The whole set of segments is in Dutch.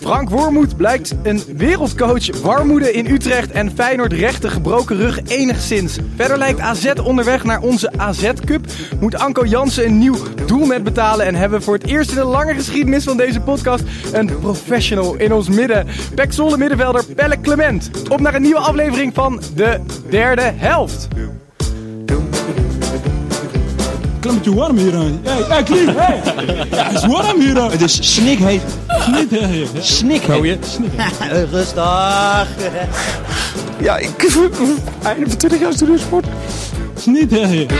Frank Wormoed blijkt een wereldcoach. Warmoede in Utrecht en Feyenoord recht de gebroken rug enigszins. Verder lijkt AZ onderweg naar onze AZ Cup. Moet Anko Jansen een nieuw doelnet betalen. En hebben we voor het eerst in de lange geschiedenis van deze podcast een professional in ons midden. Pek middenvelder Pelle Clement. Op naar een nieuwe aflevering van de derde helft. Klimmetje warm hier. aan. Hey, hey, Klim, hey. Ja, het is warm hier. aan. Het is snikheet. Snikheet. Snikheet. Rustig. Ja, ik... Einde van 20 jaar studiosport. Snikheet.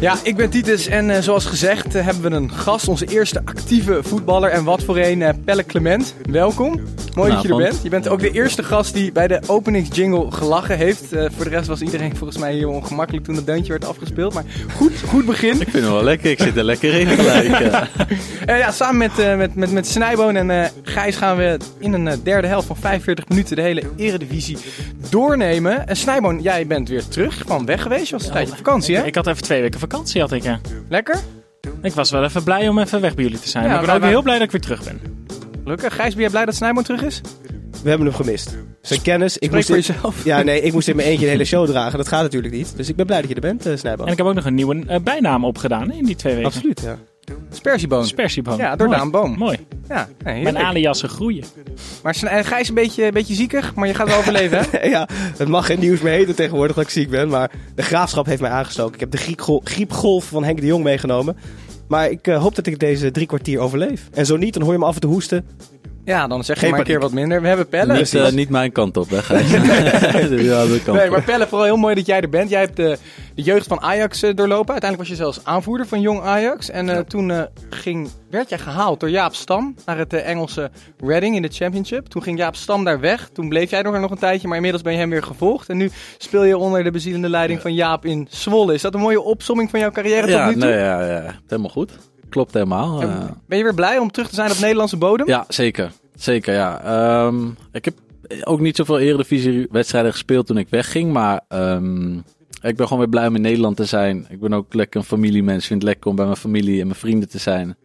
Ja, ik ben Titus en eh, zoals gezegd eh, hebben we een gast, onze eerste actieve voetballer. En wat voor een, eh, Pelle Clement. Welkom. Mooi dat je er bent. Je bent ook de eerste gast die bij de openingsjingle gelachen heeft. Eh, voor de rest was iedereen volgens mij heel ongemakkelijk toen het deuntje werd afgespeeld. Maar goed, goed begin. Ik vind hem wel lekker. Ik zit er lekker in gelijk. ja. Ja, samen met, eh, met, met, met Snijboon en eh, Gijs gaan we in een derde helft van 45 minuten de hele eredivisie doornemen. En Snijboon, jij bent weer terug. Gewoon weg geweest. Je was een tijdje op vakantie, hè? Ik had even twee weken vakantie, had ik. hè. Lekker? Ik was wel even blij om even weg bij jullie te zijn. Ja, maar ik ben ook waren- heel blij dat ik weer terug ben. Gelukkig. Gijs, ben jij blij dat Snijboon terug is? We hebben hem gemist. Zijn kennis. Ik Spreek moest voor in- jezelf. Ja, nee, ik moest in mijn eentje een hele show dragen. Dat gaat natuurlijk niet. Dus ik ben blij dat je er bent, uh, Snijboom. En ik heb ook nog een nieuwe eh, bijnaam opgedaan hè, in die twee weken. Absoluut, ja. Spersieboon. Spersieboom. Ja, door Mooi. Daan Boom. Mooi. Ja, nee, Mijn aliasen groeien. Maar eh, Gijs is een beetje, een beetje ziekig, maar je gaat wel overleven, hè? ja, het mag geen nieuws meer heten tegenwoordig dat ik ziek ben. Maar de graafschap heeft mij aangestoken. Ik heb de griepgol- griepgolf van Henk de Jong meegenomen. Maar ik eh, hoop dat ik deze drie kwartier overleef. En zo niet, dan hoor je me af en toe hoesten. Ja, dan zeg je Geen maar een keer wat minder. We hebben Pelle. niet, eh, niet mijn kant op, hè, Gijs? ja, de kant Nee, maar Pelle, vooral heel mooi dat jij er bent. Jij hebt de, de jeugd van Ajax eh, doorlopen. Uiteindelijk was je zelfs aanvoerder van Jong Ajax. En eh, toen eh, ging, werd jij gehaald door Jaap Stam naar het eh, Engelse Reading in de Championship. Toen ging Jaap Stam daar weg. Toen bleef jij er nog een tijdje, maar inmiddels ben je hem weer gevolgd. En nu speel je onder de bezielende leiding van Jaap in Zwolle. Is dat een mooie opsomming van jouw carrière tot nu toe? nee, ja, ja, helemaal goed. Klopt helemaal. Eh. Ben je weer blij om terug te zijn op Nederlandse bodem? ja, zeker. Zeker, ja. Ehm, ik heb ook niet zoveel Eredivisie-wedstrijden gespeeld toen ik wegging, maar ehm, ik ben gewoon weer blij om in Nederland te zijn. Ik ben ook lekker een familiemens. Ik vind het lekker om bij mijn familie en mijn vrienden te zijn.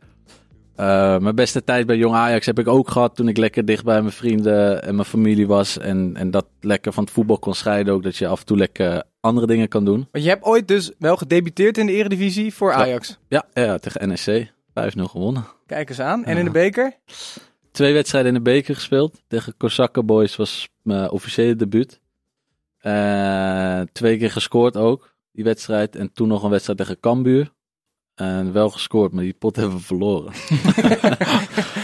Eh, mijn beste tijd bij Jong Ajax heb ik ook gehad toen ik lekker dicht bij mijn vrienden en mijn familie was. En, en dat lekker van het voetbal kon scheiden ook. Dat je af en toe lekker andere dingen kan doen. Want je hebt ooit dus wel gedebuteerd in de Eredivisie voor Ajax. Ja, ja tegen NEC. 5-0 gewonnen. Kijk eens aan. En in de beker? Twee wedstrijden in de beker gespeeld. Tegen Kosakken Boys was mijn officiële debuut. Eh, twee keer gescoord ook, die wedstrijd. En toen nog een wedstrijd tegen Cambuur. En wel gescoord, maar die pot hebben we verloren.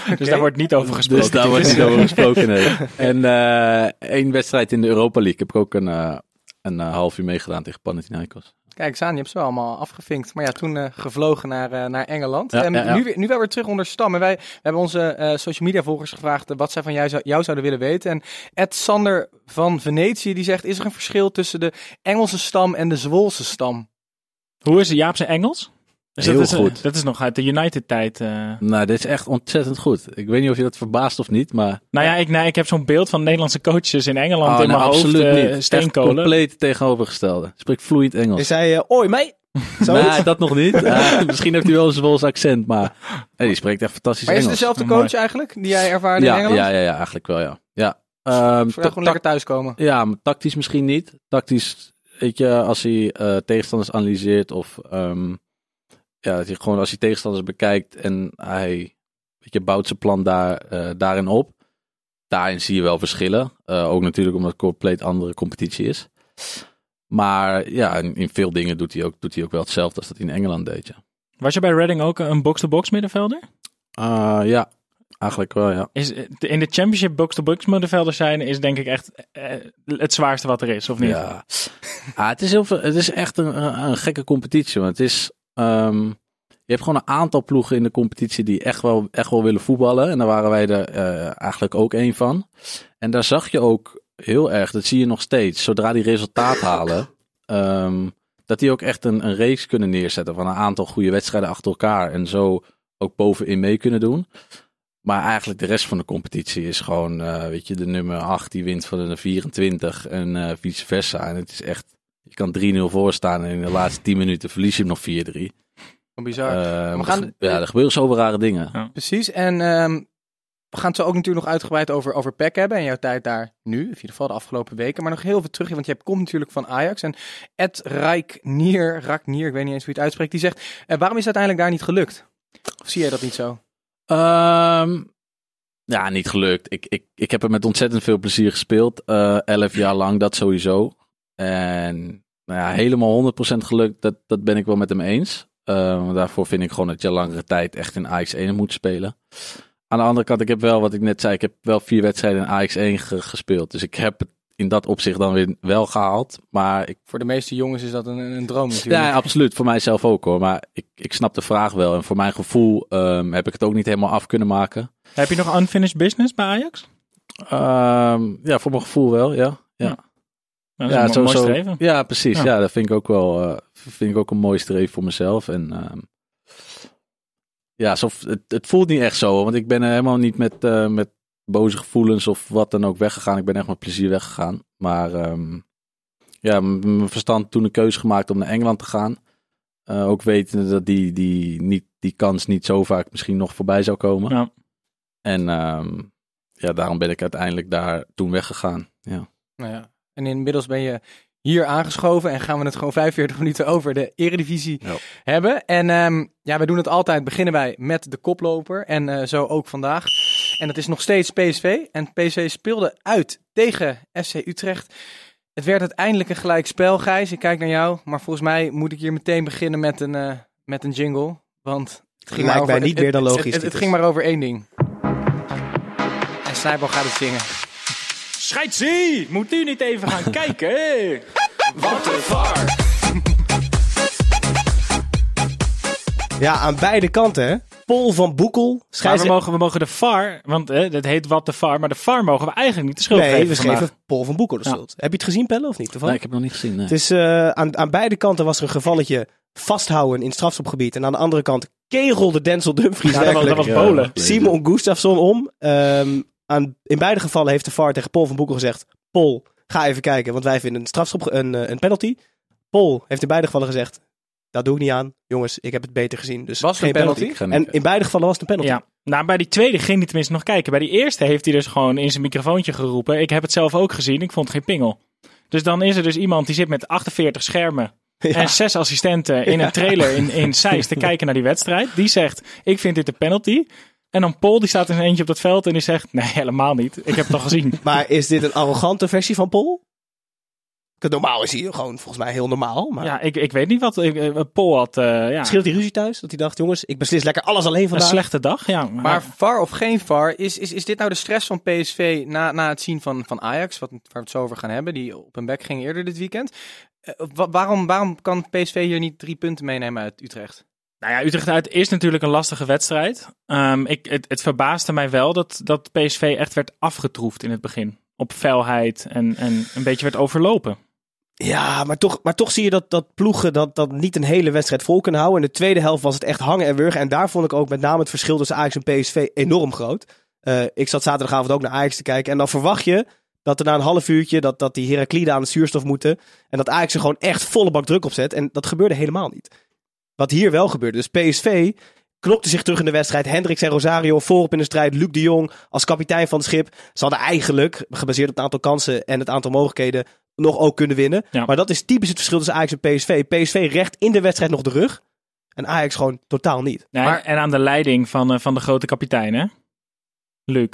Dus daar wordt niet over gesproken. Dus daar wordt niet over gesproken, nee. En eh, één wedstrijd in de Europa League. Heb ik ook een, eh, een eh, half uur meegedaan tegen Panathinaikos. Kijk eens aan, je hebt ze wel allemaal afgevinkt. Maar ja, toen eh, gevlogen naar, eh, naar Engeland. Ja, en ja, ja. Nu, weer- nu wel weer terug onder Stam. En wij we hebben onze eh, social media volgers gevraagd wat zij van jou, zou- jou zouden willen weten. En Ed Sander van Venetië die zegt, is er een verschil tussen de Engelse stam en de Zwolse stam? Hoe is Jaap zijn Engels? Dus Heel dat is, goed. Dat is nog uit de United-tijd. eh. Nou, dit is echt ontzettend goed. Ik weet niet of je dat verbaast of niet, maar... Nou ja, ik, nee, ik heb zo'n beeld van Nederlandse coaches in Engeland Oh, in mijn hoofd. absoluut eh, niet. Echt Steenkolen. compleet tegenovergestelde. Spreekt vloeiend Engels. Is hij, eh oi? Zoiets? Nee, dat nog niet. Misschien heeft hij wel een Zwolse accent, maar nee, die spreekt echt fantastisch Maar is het Engels. dezelfde coach eigenlijk, die jij ervaarde ja, in Engeland? ja, ja, ja, eigenlijk wel, ja. Ja, Ehm, Zou jij gewoon lekker thuiskomen? ja maar tactisch misschien niet. Tactisch, weet je, als hij eh, tegenstanders analyseert of ehm, ja, dat hij gewoon als hij tegenstanders bekijkt en hij weet je, bouwt zijn plan daar, eh, daarin op. Daarin zie je wel verschillen. Eh, ook natuurlijk omdat het compleet andere competitie is. Maar ja, in, in veel dingen doet hij, ook, doet hij ook wel hetzelfde als dat hij in Engeland deed. Ja, Was je bij Reading ook een box-to-box middenvelder? Eh, ja eigenlijk wel, ja. Is, in de Championship box-to-box middenvelder zijn is denk ik echt eh, het zwaarste wat er is, of niet? Ja, ah, het, is heel veel, het is echt een, een gekke competitie. Want het is, ehm, je hebt gewoon een aantal ploegen in de competitie die echt wel, echt wel willen voetballen. En daar waren wij er eh, eigenlijk ook één van. En daar zag je ook heel erg, dat zie je nog steeds, zodra die resultaat halen, ehm, dat die ook echt een, een race kunnen neerzetten van een aantal goede wedstrijden achter elkaar. En zo ook bovenin mee kunnen doen. Maar eigenlijk de rest van de competitie is gewoon, eh, weet je, de nummer 8 die wint van de 24 en eh, vice versa. En het is echt, Je kan 3-0 voorstaan en in de laatste 10 minuten verlies je hem nog 4-3. Bizar. Eh, we maar gaan- ge- ja, er gebeuren zoveel rare dingen. Precies. En ehm, we gaan het zo ook natuurlijk nog uitgebreid over, over PEC hebben. En jouw tijd daar nu, in ieder geval de afgelopen weken. Maar nog heel veel terug, want jij komt natuurlijk van Ajax. En Ed Rijknier, Raknier, ik weet niet eens hoe je het uitspreekt, die zegt... eh, waarom is het uiteindelijk daar niet gelukt? Of zie jij dat niet zo? Ehm, ja, niet gelukt. Ik, ik, ik heb er met ontzettend veel plezier gespeeld. Eh, elf jaar lang, dat sowieso. En nou ja, helemaal 100% gelukt, dat, dat ben ik wel met hem eens. Eh, daarvoor vind ik gewoon dat je langere tijd echt in Ajax 1 moet spelen. Aan de andere kant, ik heb wel, wat ik net zei, ik heb wel vier wedstrijden in Ajax 1 ge- gespeeld. Dus ik heb het in dat opzicht dan weer wel gehaald. Maar ik Voor de meeste jongens is dat een, een droom natuurlijk. ja, absoluut. Voor mijzelf ook hoor. Maar ik, ik snap de vraag wel. En voor mijn gevoel ehm, heb ik het ook niet helemaal af kunnen maken. Heb je nog unfinished business bij Ajax? Ehm, ja, voor mijn gevoel wel, ja. Ja, Dat is ja, mooi streven. ja precies. Ja. Ja. dat vind ik ook wel eh, vind ik ook een mooi streven voor mezelf. En ehm, ja, alsof, het, het voelt niet echt zo. Want ik ben er helemaal niet met, eh, met boze gevoelens of wat dan ook weggegaan. Ik ben echt met plezier weggegaan. Maar ehm, ja, mijn verstand toen een keuze gemaakt om naar Engeland te gaan. Eh, ook wetende dat die, die, niet, die kans niet zo vaak misschien nog voorbij zou komen. Ja. En ehm, ja, daarom ben ik uiteindelijk daar toen weggegaan. Ja. Nou ja. En inmiddels ben je hier aangeschoven en gaan we het gewoon 45 minuten over de Eredivisie Ja. hebben. En ehm, ja, we doen het altijd, beginnen wij met de koploper en eh, zo ook vandaag. En dat is nog steeds PSV. En PSV speelde uit tegen FC Utrecht. Het werd uiteindelijk een gelijk spel, Gijs. Ik kijk naar jou, maar volgens mij moet ik hier meteen beginnen met een, eh, met een jingle. Want het ging Lijkt maar mij over, niet het- meer dan logisch, Het, ging maar over één ding. En Snijbal gaat het zingen. Scheidsie! Moet u niet even gaan kijken? Wat een var. Ja, aan beide kanten, hè? Paul van Boekel, Maar we mogen, we mogen de VAR, want eh, dat heet wat de VAR, maar de VAR mogen we eigenlijk niet de schuld Nee, geven we vandaag. schreven Paul van Boekel de Ja. schuld. Heb je het gezien, Pelle, of niet? Nee, ik heb het nog niet gezien. nee. Het is, eh, aan, aan beide kanten was er een gevalletje vasthouden in het strafschopgebied. En aan de andere kant kegelde Denzel Dumfries Ja, dat was, dat. Ja. Simon Gustafsson om. Ehm, aan, in beide gevallen heeft de VAR tegen Paul van Boekel gezegd... Paul, ga even kijken, want wij vinden een, strafschop, een, eh, een penalty. Paul heeft in beide gevallen gezegd... Dat doe ik niet aan. Jongens, ik heb het beter gezien. Dus Was het geen een penalty? Niet En in beide gevallen was het een penalty. Ja, nou bij die tweede ging hij tenminste nog kijken. Bij die eerste heeft hij dus gewoon in zijn microfoontje geroepen. Ik heb het zelf ook gezien, ik vond geen pingel. Dus dan is er dus iemand die zit met 48 schermen Ja. en zes assistenten in een trailer in, in Zeist te kijken naar die wedstrijd. Die zegt, ik vind dit een penalty. En dan Paul, die staat in zijn eentje op dat veld en die zegt, nee helemaal niet. Ik heb het al gezien. Maar is dit een arrogante versie van Paul? Normaal is hij gewoon volgens mij heel normaal. Maar Ja, ik, ik weet niet wat. Ik, eh, Paul had eh, ja, had hij ruzie thuis. Dat hij dacht, jongens, ik beslis lekker alles alleen een vandaag. slechte dag. Ja, maar, Maar VAR of geen VAR, is, is, is dit nou de stress van PSV na, na het zien van, van Ajax, wat, waar we het zo over gaan hebben, die op een bek ging eerder dit weekend? Eh, wa- waarom, waarom kan PSV hier niet drie punten meenemen uit Utrecht? Nou ja, Utrecht uit is natuurlijk een lastige wedstrijd. Ehm, ik, het, het verbaasde mij wel dat, dat PSV echt werd afgetroefd in het begin. Op felheid en, en een beetje werd overlopen. Ja, maar toch, maar toch zie je dat, dat ploegen dat, dat niet een hele wedstrijd vol kunnen houden. In de tweede helft was het echt hangen en wurgen. En daar vond ik ook met name het verschil tussen Ajax en PSV enorm groot. Eh, ik zat zaterdagavond ook naar Ajax te kijken. En dan verwacht je dat er na een half uurtje dat, dat die Herakliden aan het zuurstof moeten. En dat Ajax er gewoon echt volle bak druk op zet. En dat gebeurde helemaal niet. Wat hier wel gebeurde. Dus PSV knokte zich terug in de wedstrijd. Hendricks en Rosario voorop in de strijd. Luc de Jong als kapitein van het schip. Ze hadden eigenlijk, gebaseerd op het aantal kansen en het aantal mogelijkheden, nog ook kunnen winnen. Ja. Maar dat is typisch het verschil tussen Ajax en PSV. PSV recht in de wedstrijd nog de rug. En Ajax gewoon totaal niet. Nee, Maar- en aan de leiding van, eh, van de grote kapitein, hè? Luc.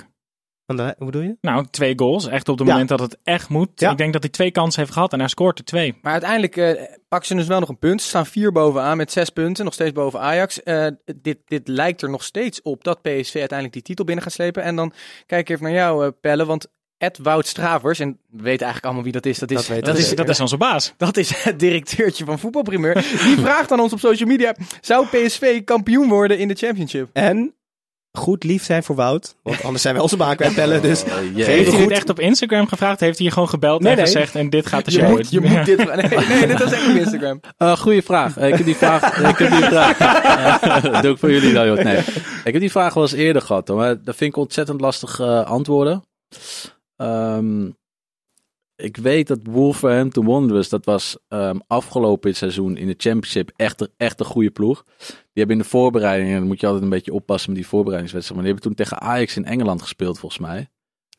De- Hoe bedoel je? Nou, twee goals. Echt op het Ja. moment dat het echt moet. Ja. Ik denk dat hij twee kansen heeft gehad en hij scoort er twee. Maar uiteindelijk eh, pakken ze dus wel nog een punt. Ze staan vier bovenaan met zes punten, nog steeds boven Ajax. Eh, dit, dit lijkt er nog steeds op dat PSV uiteindelijk die titel binnen gaat slepen. En dan kijk ik even naar jou, eh, Pelle, want Ed Wout Stravers, en we weten eigenlijk allemaal wie dat is. Dat is, Dat Dat is, dat is onze baas. Dat is het directeurtje van Voetbalprimeur. Die vraagt aan ons op social media: zou PSV kampioen worden in de Championship? En goed lief zijn voor Wout. Want anders zijn wij onze baan kwijt pellen. Dus Oh. Heeft hij goed. dit echt op Instagram gevraagd? Heeft hij je gewoon gebeld Nee, en nee. gezegd en dit gaat de Je show moet, je in? moet dit. Nee, nee, dit was echt op Instagram. Eh, goeie vraag. Eh, ik heb die vraag. ik heb die vraag. dat doe ik voor jullie dan, joh. Nee. Ik heb die vraag wel eens eerder gehad, hoor, maar dat vind ik ontzettend lastig eh, antwoorden. Ehm, ik weet dat Wolverhampton Wanderers, dat was ehm, afgelopen seizoen in de Championship echt, echt een goede ploeg. Die hebben in de voorbereiding, en dan moet je altijd een beetje oppassen met die voorbereidingswedstrijd, maar die hebben toen tegen Ajax in Engeland gespeeld volgens mij.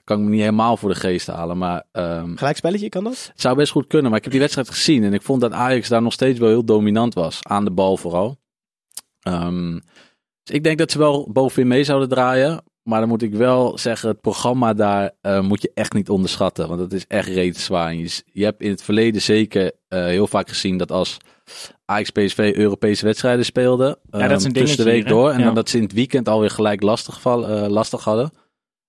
Kan ik me niet helemaal voor de geest halen, maar ehm, Gelijkspelletje, kan dat? het zou best goed kunnen. Maar ik heb die wedstrijd gezien en ik vond dat Ajax daar nog steeds wel heel dominant was. Aan de bal vooral. Ehm, dus ik denk dat ze wel bovenin mee zouden draaien. Maar dan moet ik wel zeggen, het programma daar eh, moet je echt niet onderschatten. Want het is echt reeds zwaar. En Je, je hebt in het verleden zeker eh, heel vaak gezien dat als Ajax PSV Europese wedstrijden speelden. dat is een ehm, tussen de week hier, door. En Ja. dan dat ze in het weekend alweer gelijk lastig, val, eh, lastig hadden.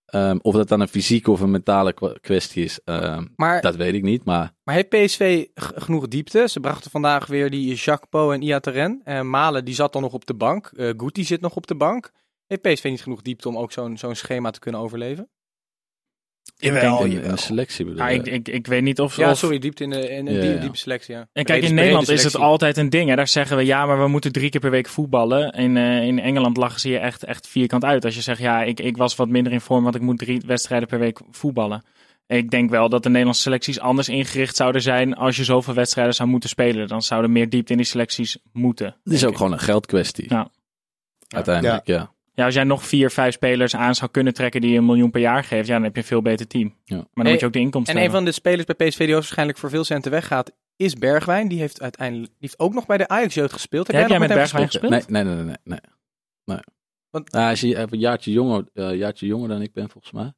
Ehm, of dat dan een fysieke of een mentale kwestie is, ehm, Maar, dat weet ik niet. Maar maar heeft PSV genoeg diepte? Ze brachten vandaag weer die Jacques Po en Iataren. Uh, Malen die zat dan nog op de bank. Guti zit nog op de bank. Heeft PSV niet genoeg diepte om ook zo'n zo'n schema te kunnen overleven? Jawel, de selectie bedoel je? ik, ik, ik weet niet of... Ja, of- sorry, diepte in de, in de Ja, die- ja. diepe selectie. Ja. En kijk, in Nederland is het altijd een ding. Hè? Daar zeggen we, ja, maar we moeten drie keer per week voetballen. In, eh, in Engeland lachen ze je echt, echt vierkant uit. Als je zegt, ja, ik, ik was wat minder in vorm, want ik moet drie wedstrijden per week voetballen. Ik denk wel dat de Nederlandse selecties anders ingericht zouden zijn als je zoveel wedstrijden zou moeten spelen. Dan zouden meer diepte in die selecties moeten. Het is ook ik. gewoon een geldkwestie. Ja. Uiteindelijk, ja. Ja, als jij nog vier, vijf spelers aan zou kunnen trekken die een miljoen per jaar geeft, ja, dan heb je een veel beter team. Ja. Maar dan Hey, moet je ook de inkomsten En een van de spelers bij PSV die waarschijnlijk voor veel centen weggaat, is Bergwijn. Die heeft uiteindelijk die heeft ook nog bij de Ajax-jeugd gespeeld. Heb, Heb jij met Bergwijn gespeeld? gespeeld? Nee, nee, nee, nee. nee, nee. Want- Ja, hij is een jaartje jonger, eh, jaartje jonger dan ik ben, volgens mij.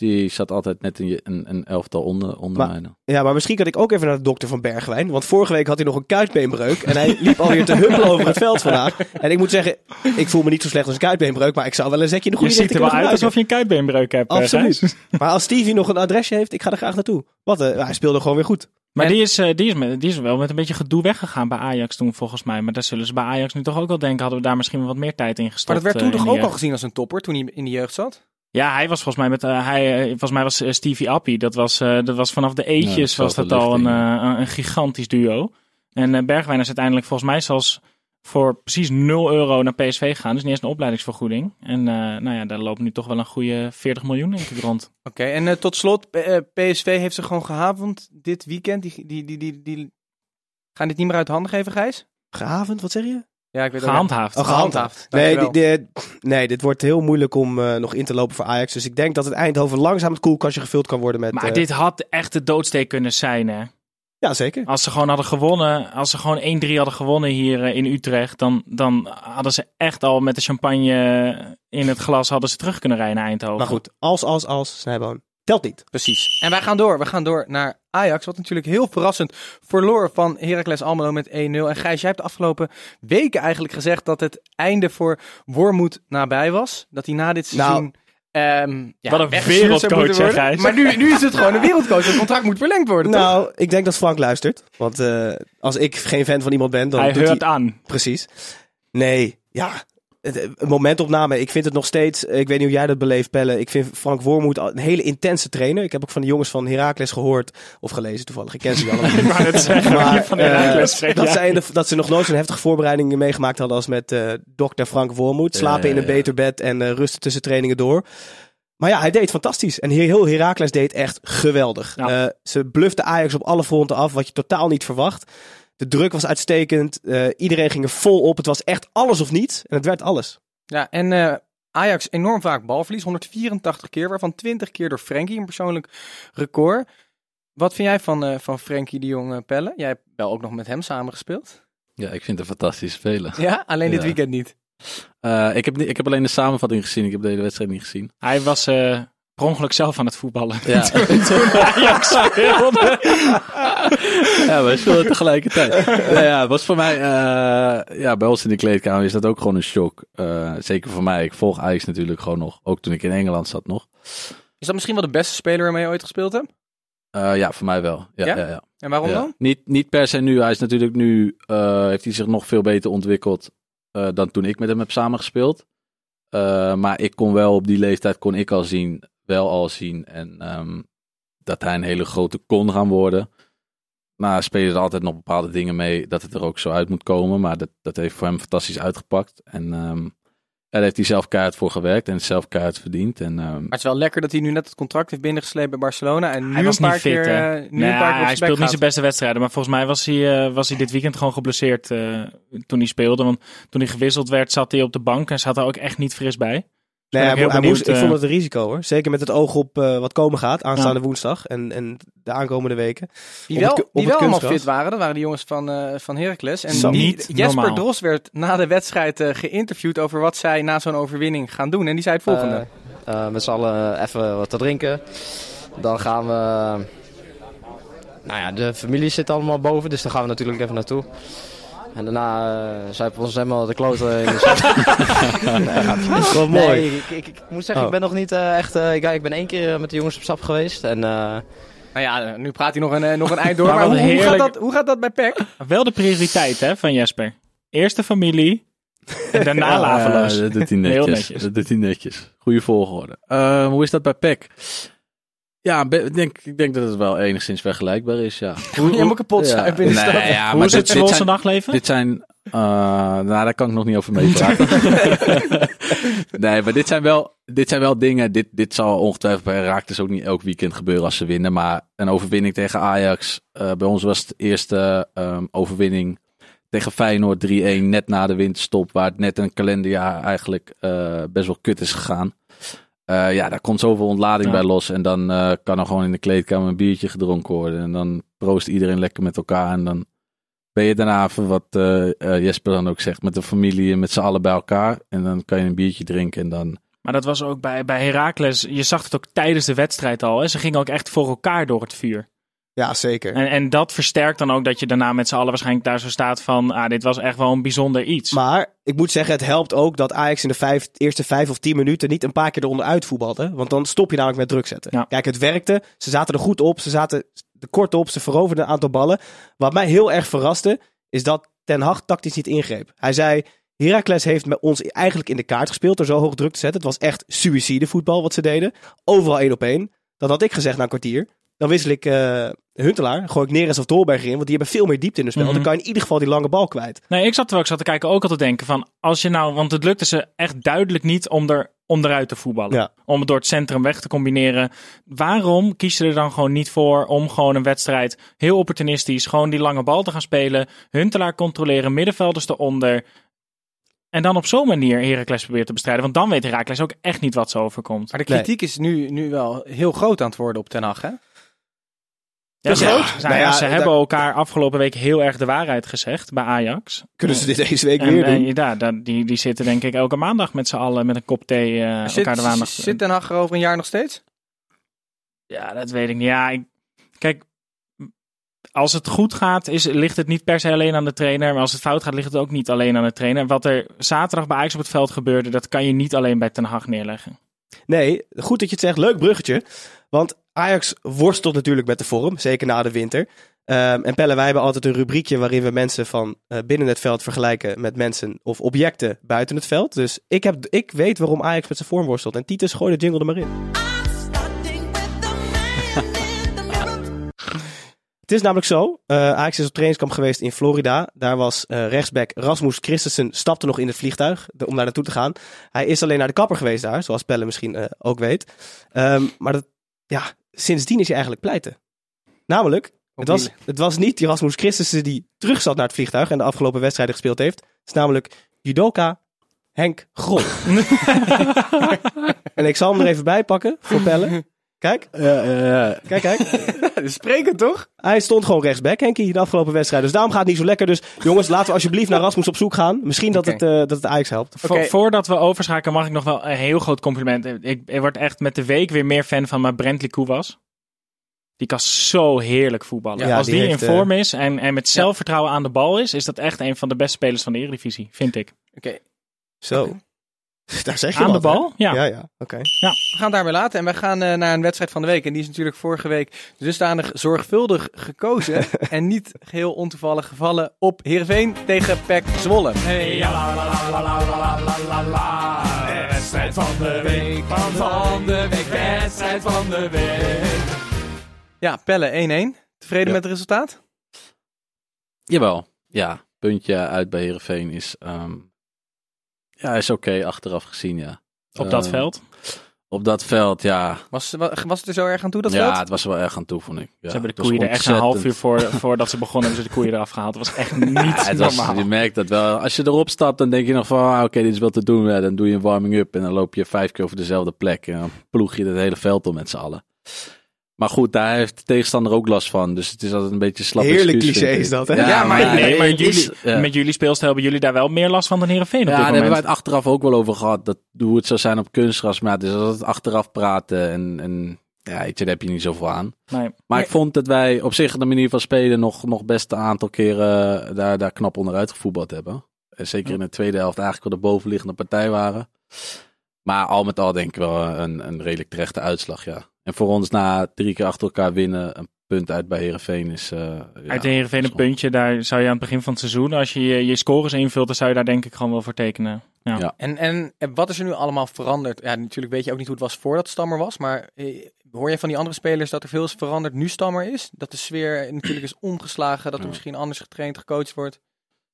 Die zat altijd net een, een, een elftal onder, onder Maar- mij. dan. Ja, maar misschien kan ik ook even naar de dokter van Bergwijn. Want vorige week had hij nog een kuitbeenbreuk. En hij liep alweer te huppelen over het veld vandaag. En ik moet zeggen, ik voel me niet zo slecht als een kuitbeenbreuk. Maar ik zou wel een zetje in de Je goede ziet er richting wel uit alsof je een kuitbeenbreuk hebt. eh, Absoluut. Maar als Stevie nog een adresje heeft, ik ga er graag naartoe. Wat, eh, hij speelde gewoon weer goed. Maar En- die, is, eh, die, is met, die is wel met een beetje gedoe weggegaan bij Ajax toen, volgens mij. Maar daar zullen ze bij Ajax nu toch ook wel denken, hadden we daar misschien wel wat meer tijd in Maar gestopt. dat werd toen toch ook al gezien als een topper toen hij in de jeugd zat? Ja, hij was volgens mij met, eh, hij, eh, volgens mij was eh, Stevie Appie. Dat was, eh, dat was vanaf de eetjes Ja, was dat al een, een, gigantisch duo. En eh, Bergwijn is uiteindelijk volgens mij zelfs voor precies 0 euro naar PSV gegaan. Dus niet eens een opleidingsvergoeding. En eh, nou ja, daar loopt nu toch wel een goede 40 miljoen denk ik rond. Oké, en eh, tot slot, eh, PSV heeft ze gewoon gehavend dit weekend. Die, die, die, die, die... Gaan dit niet meer uit handen geven, Gijs? Gehavend, wat zeg je? Ja, ik weet ook- Gehandhaafd. Oh, gehandhaafd. Nee, Dankjewel. die, die- nee, dit wordt heel moeilijk om eh, nog in te lopen voor Ajax. Dus ik denk dat het Eindhoven langzaam het koelkastje gevuld kan worden met... Maar eh, dit had echt de doodsteek kunnen zijn, hè? Ja, zeker. Als ze gewoon hadden gewonnen, als ze gewoon 1-3 hadden gewonnen hier eh, in Utrecht, dan, dan hadden ze echt al met de champagne in het glas hadden ze terug kunnen rijden naar Eindhoven. Maar goed, als, als, als, Snijboon. Telt niet. Precies. En wij gaan door. We gaan door naar Ajax, wat natuurlijk heel verrassend verloor van Heracles Almelo met 1-0. En Gijs, jij hebt de afgelopen weken eigenlijk gezegd dat het einde voor Wormoed nabij was. Dat hij na dit Nou, seizoen... ehm, ja, wat een wereldcoach. Gijs? Maar nu, nu is het gewoon een wereldcoach. Het contract moet verlengd worden, toch? Nou, ik denk dat Frank luistert. Want eh, als ik geen fan van iemand ben, dan Hij doet hij... aan. Precies. Nee, ja. Een momentopname. Ik vind het nog steeds. Ik weet niet hoe jij dat beleeft, Pelle. Ik vind Frank Wormoed een hele intense trainer. Ik heb ook van de jongens van Heracles gehoord. Of gelezen toevallig. Ik ken ze allemaal. Ik wou net zeggen, Maar, van eh, spreekt, dat, ja. zij in de- dat ze nog nooit zo'n heftige voorbereiding meegemaakt hadden als met eh dokter Frank Wormoed. Slapen Ja, in een beter bed en eh, rusten tussen trainingen door. Maar ja, hij deed fantastisch. En heel, Heracles deed echt geweldig. Ja. Eh, ze blufte Ajax op alle fronten af, wat je totaal niet verwacht. De druk was uitstekend. Eh, iedereen ging er vol op. Het was echt alles of niets. En het werd alles. Ja, en eh, Ajax enorm vaak balverlies. 184 keer, waarvan 20 keer door Frenkie. Een persoonlijk record. Wat vind jij van, eh, van Frenkie de Jong, eh, Pelle? Jij hebt wel ook nog met hem samengespeeld. Ja, ik vind het een fantastische speler. Ja, alleen dit Ja. weekend niet. Eh, ik, heb, niet- ik heb alleen de samenvatting gezien. Ik heb de hele wedstrijd niet gezien. Hij was eh per ongeluk zelf aan het voetballen. Ja, Toen Ajax speelde. ja we speelden tegelijkertijd. nou ja, was voor mij... eh, ja, bij ons in de kleedkamer is dat ook gewoon een shock. Eh, zeker voor mij. Ik volg Ajax natuurlijk gewoon nog. Ook toen ik in Engeland zat nog. Is dat misschien wel de beste speler waarmee je ooit gespeeld hebt? Eh, ja, voor mij wel. Ja, Ja? ja? Ja, En waarom Ja. dan? Niet, niet per se nu. Hij is natuurlijk nu... eh, heeft hij zich nog veel beter ontwikkeld eh, dan toen ik met hem heb samengespeeld. Eh, maar ik kon wel op die leeftijd kon ik al zien, wel al zien en ehm, dat hij een hele grote kon gaan worden. Maar spelen er altijd nog bepaalde dingen mee dat het er ook zo uit moet komen. Maar dat, dat heeft voor hem fantastisch uitgepakt. En ehm, daar heeft hij zelf keihard voor gewerkt en zelf keihard verdiend. En, ehm, Maar het is wel lekker dat hij nu net het contract heeft binnengesleept bij Barcelona. En nu Hij was een paar niet fit, keer, hè? eh, nu Nee, een paar keer op hij speelt niet zijn beste wedstrijden. Maar volgens mij was hij, eh, was hij dit weekend gewoon geblesseerd eh, toen hij speelde. Want toen hij gewisseld werd, zat hij op de bank en zat er ook echt niet fris bij. Nee, hij, hij moest, ik eh, vond het een risico hoor. Zeker met het oog op eh, wat komen gaat aanstaande woensdag en, en de aankomende weken. Die wel, het die wel allemaal fit waren, dat waren de jongens van, eh van Heracles. En Zo. die, Niet Jesper normaal. Dros werd na de wedstrijd eh, geïnterviewd over wat zij na zo'n overwinning gaan doen. En die zei het volgende. Eh, eh, met z'n allen even wat te drinken. Dan gaan we... Nou ja, de familie zit allemaal boven, dus daar gaan we natuurlijk even naartoe. En daarna uh, zuipen we ons helemaal de kloten in de zon. Dat is wel mooi. Nee, ik, ik, ik moet zeggen, Oh. ik ben nog niet eh, echt... eh, ik, ik ben één keer met de jongens op stap geweest. En eh, nou ja, nu praat hij nog een, eh, nog een eind door. Maar hoe, hoe, gaat dat, hoe gaat dat bij PEC? Wel de prioriteit hè, van Jesper. Eerst de familie en daarna Ja, laveloos. dat doet hij netjes. netjes. Dat doet hij netjes. Goede volgorde. Eh, hoe is dat bij PEC? Ja, ik denk, ik denk dat het wel enigszins vergelijkbaar is, ja. Hoe, je moet kapot Ja. de stad. Nee, ja, Hoe maar is het dit, dit Zwolse zijn, nachtleven? dit zijn eh, nou, daar kan ik nog niet over meepraten. nee, maar dit zijn wel, dit zijn wel dingen. Dit, dit zal ongetwijfeld bij Raaktes ook niet elk weekend gebeuren als ze winnen. Maar een overwinning tegen Ajax. eh, bij ons was het de eerste ehm, overwinning tegen Feyenoord 3-1. Net na de winterstop. Waar het net een kalenderjaar eigenlijk eh, best wel kut is gegaan. Eh, ja, daar komt zoveel ontlading Ja. bij los. En dan eh, kan er gewoon in de kleedkamer een biertje gedronken worden. En dan proost iedereen lekker met elkaar. En dan ben je daarna even wat eh, Jesper dan ook zegt, met de familie en met z'n allen bij elkaar. En dan kan je een biertje drinken en dan... Maar dat was ook bij, bij Heracles. Je zag het ook tijdens de wedstrijd al. Hè? Ze gingen ook echt voor elkaar door het vuur. Ja, zeker. En, en dat versterkt dan ook dat je daarna met z'n allen waarschijnlijk daar zo staat van... Ah, dit was echt wel een bijzonder iets. Maar ik moet zeggen, het helpt ook dat Ajax in de vijf, eerste vijf of tien minuten niet een paar keer eronder uitvoetbalde. Want dan stop je namelijk met druk zetten. Ja. Kijk, het werkte. Ze zaten er goed op. Ze zaten er kort op. Ze veroverden een aantal ballen. Wat mij heel erg verraste, is dat Ten Hag tactisch niet ingreep. Hij zei, Heracles heeft met ons eigenlijk in de kaart gespeeld door zo hoog druk te zetten. Het was echt suïcide voetbal wat ze deden. Overal één op één. Dan had ik gezegd na een kwartier. Dan wissel ik eh, Huntelaar, gooi ik Neres of Dolberg in. Want die hebben veel meer diepte in hun spel. Mhm. Dan kan je in ieder geval die lange bal kwijt. Nee, ik zat terwijl ik zat te kijken ook al te denken van... Als je nou, want het lukte ze echt duidelijk niet om er onderuit te voetballen. Ja. Om het door het centrum weg te combineren. Waarom kies je er dan gewoon niet voor om gewoon een wedstrijd heel opportunistisch... gewoon die lange bal te gaan spelen, Huntelaar controleren, middenvelders eronder... En dan op zo'n manier Heracles proberen te bestrijden. Want dan weet Heracles ook echt niet wat ze overkomt. Maar de kritiek is nu, nu wel heel groot aan het worden op Ten Hag, hè? Ja, nou Nou ja, ja, ze hebben elkaar afgelopen week heel erg de waarheid gezegd bij Ajax. Kunnen ze dit deze week En weer doen? eh, ja, dat- die, die zitten denk ik elke maandag met z'n allen met een kop thee eh, Zit, elkaar de maandag. zit Ten Hag er over een jaar nog steeds? Ja, dat weet ik niet. Ja, ik, kijk, als het goed gaat, is, ligt het niet per se alleen aan de trainer. Maar als het fout gaat, ligt het ook niet alleen aan de trainer. Wat er zaterdag bij Ajax op het veld gebeurde, dat kan je niet alleen bij Ten Hag neerleggen. Nee, goed dat je het zegt. Leuk bruggetje. Want Ajax worstelt natuurlijk met de vorm, zeker na de winter. Ehm, en Pelle, wij hebben altijd een rubriekje waarin we mensen van eh, binnen het veld vergelijken met mensen of objecten buiten het veld. Dus ik, heb, ik weet waarom Ajax met zijn vorm worstelt. En Titus, gooi de jingle er maar in. Het is namelijk zo, eh, Ajax is op trainingskamp geweest in Florida. Daar was eh, rechtsback Rasmus Christensen, stapte nog in het vliegtuig de- om daar naartoe te gaan. Hij is alleen naar de kapper geweest daar, zoals Pelle misschien eh, ook weet. Ehm, maar dat, ja, sindsdien is hij eigenlijk pleiten. Namelijk, het was, het was niet die Rasmus Christensen die terug zat naar het vliegtuig en de afgelopen wedstrijden gespeeld heeft. Het is namelijk judoka Henk Grol. en ik zal hem er even bij pakken voor Pelle. Kijk, kijk, kijk. Spreken toch? Hij stond gewoon rechtsback, Henkie, de afgelopen wedstrijd. Dus daarom gaat het niet zo lekker. Dus jongens, laten we alsjeblieft naar Rasmus op zoek gaan. Misschien dat, het, eh, dat het Ajax helpt. Voordat we overschakelen, mag ik nog wel een heel groot compliment. Ik, ik word echt met de week weer meer fan van mijn Brent was. Die kan zo heerlijk voetballen. Ja, Als die die, heeft, in eh, vorm is en, en met zelfvertrouwen aan de bal is, is dat echt een van de beste spelers van de Eredivisie, vind ik. Oké, Zo. Daar zeg je Aan de bal? Ja. Ja, ja. Okay. We gaan daarmee laten en we gaan uh, naar een wedstrijd van de week. En die is natuurlijk vorige week dusdanig zorgvuldig gekozen. en niet geheel ontoevallig gevallen op Heerenveen tegen PEC Zwolle. Ja, wedstrijd van de week, van, van de week, wedstrijd van de week. Ja, Pelle 1-1. Tevreden met het resultaat? Jawel, ja. Puntje uit bij Heerenveen is... Um ja, is oké achteraf gezien, ja. Op dat Eh, veld. Op dat veld, ja. Was, wa- was het er zo erg aan toe, dat ja, veld? het was er wel erg aan toe, vond ik. Ja, ze hebben de het koeien er echt een half uur voor, voordat ze begonnen, hebben ze de koeien eraf gehaald. Dat was echt niet Ja, het was, normaal. je merkt dat wel. Als je erop stapt, dan denk je nog van, ah, oké, dit is wel te doen. Ja, dan doe je een warming-up en dan loop je vijf keer over dezelfde plek. En dan ploeg je het hele veld om met z'n allen. Maar goed, daar heeft de tegenstander ook last van. Dus het is altijd een beetje slap Heerlijk excuus, cliché is dat, hè? Ja, maar- nee, maar het jullie, is- ja. met jullie speelstijl hebben jullie daar wel meer last van dan Heerenveen op Ja, dit daar hebben wij het achteraf ook wel over gehad. Dat, hoe het zou zijn op kunstgras. Maar het is altijd achteraf praten. En, en ja, weet je, daar heb je niet zoveel aan. Nee. Maar ik vond dat wij op zich de manier van spelen nog, nog best een aantal keren daar, daar knap onderuit gevoetbald hebben. En zeker in de tweede helft eigenlijk wel de bovenliggende partij waren. Maar al met al denk ik wel een, een redelijk terechte uitslag, ja. En voor ons na drie keer achter elkaar winnen, een punt uit bij Herenveen is... eh, ja, Uit de Heerenveen een puntje, daar zou je aan het begin van het seizoen, als je je, je scores invult, dan zou je daar denk ik gewoon wel voor tekenen. Ja. Ja. En, en en wat is er nu allemaal veranderd? Ja, natuurlijk weet je ook niet hoe het was voordat Stammer was. Maar eh, hoor je van die andere spelers dat er veel is veranderd nu Stammer is? Dat de sfeer natuurlijk is omgeslagen. Dat er Ja. misschien anders getraind, gecoacht wordt.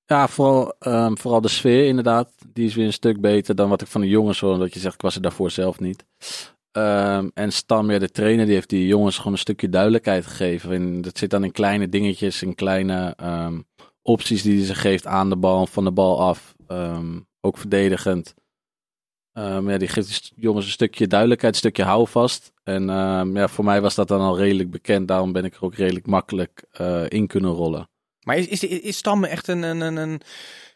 Ja, vooral, ehm, vooral de sfeer inderdaad. Die is weer een stuk beter dan wat ik van de jongens hoor. Dat je zegt, ik was er daarvoor zelf niet. Ehm, en Stam, ja, de trainer, die heeft die jongens gewoon een stukje duidelijkheid gegeven. En dat zit dan in kleine dingetjes, in kleine ehm, opties die hij ze geeft aan de bal, van de bal af. Ehm, ook verdedigend. Ehm, ja, die geeft die jongens een stukje duidelijkheid, een stukje houvast. En ehm, ja, voor mij was dat dan al redelijk bekend. Daarom ben ik er ook redelijk makkelijk eh, in kunnen rollen. Maar is, is, is Stammer echt een, een, een, een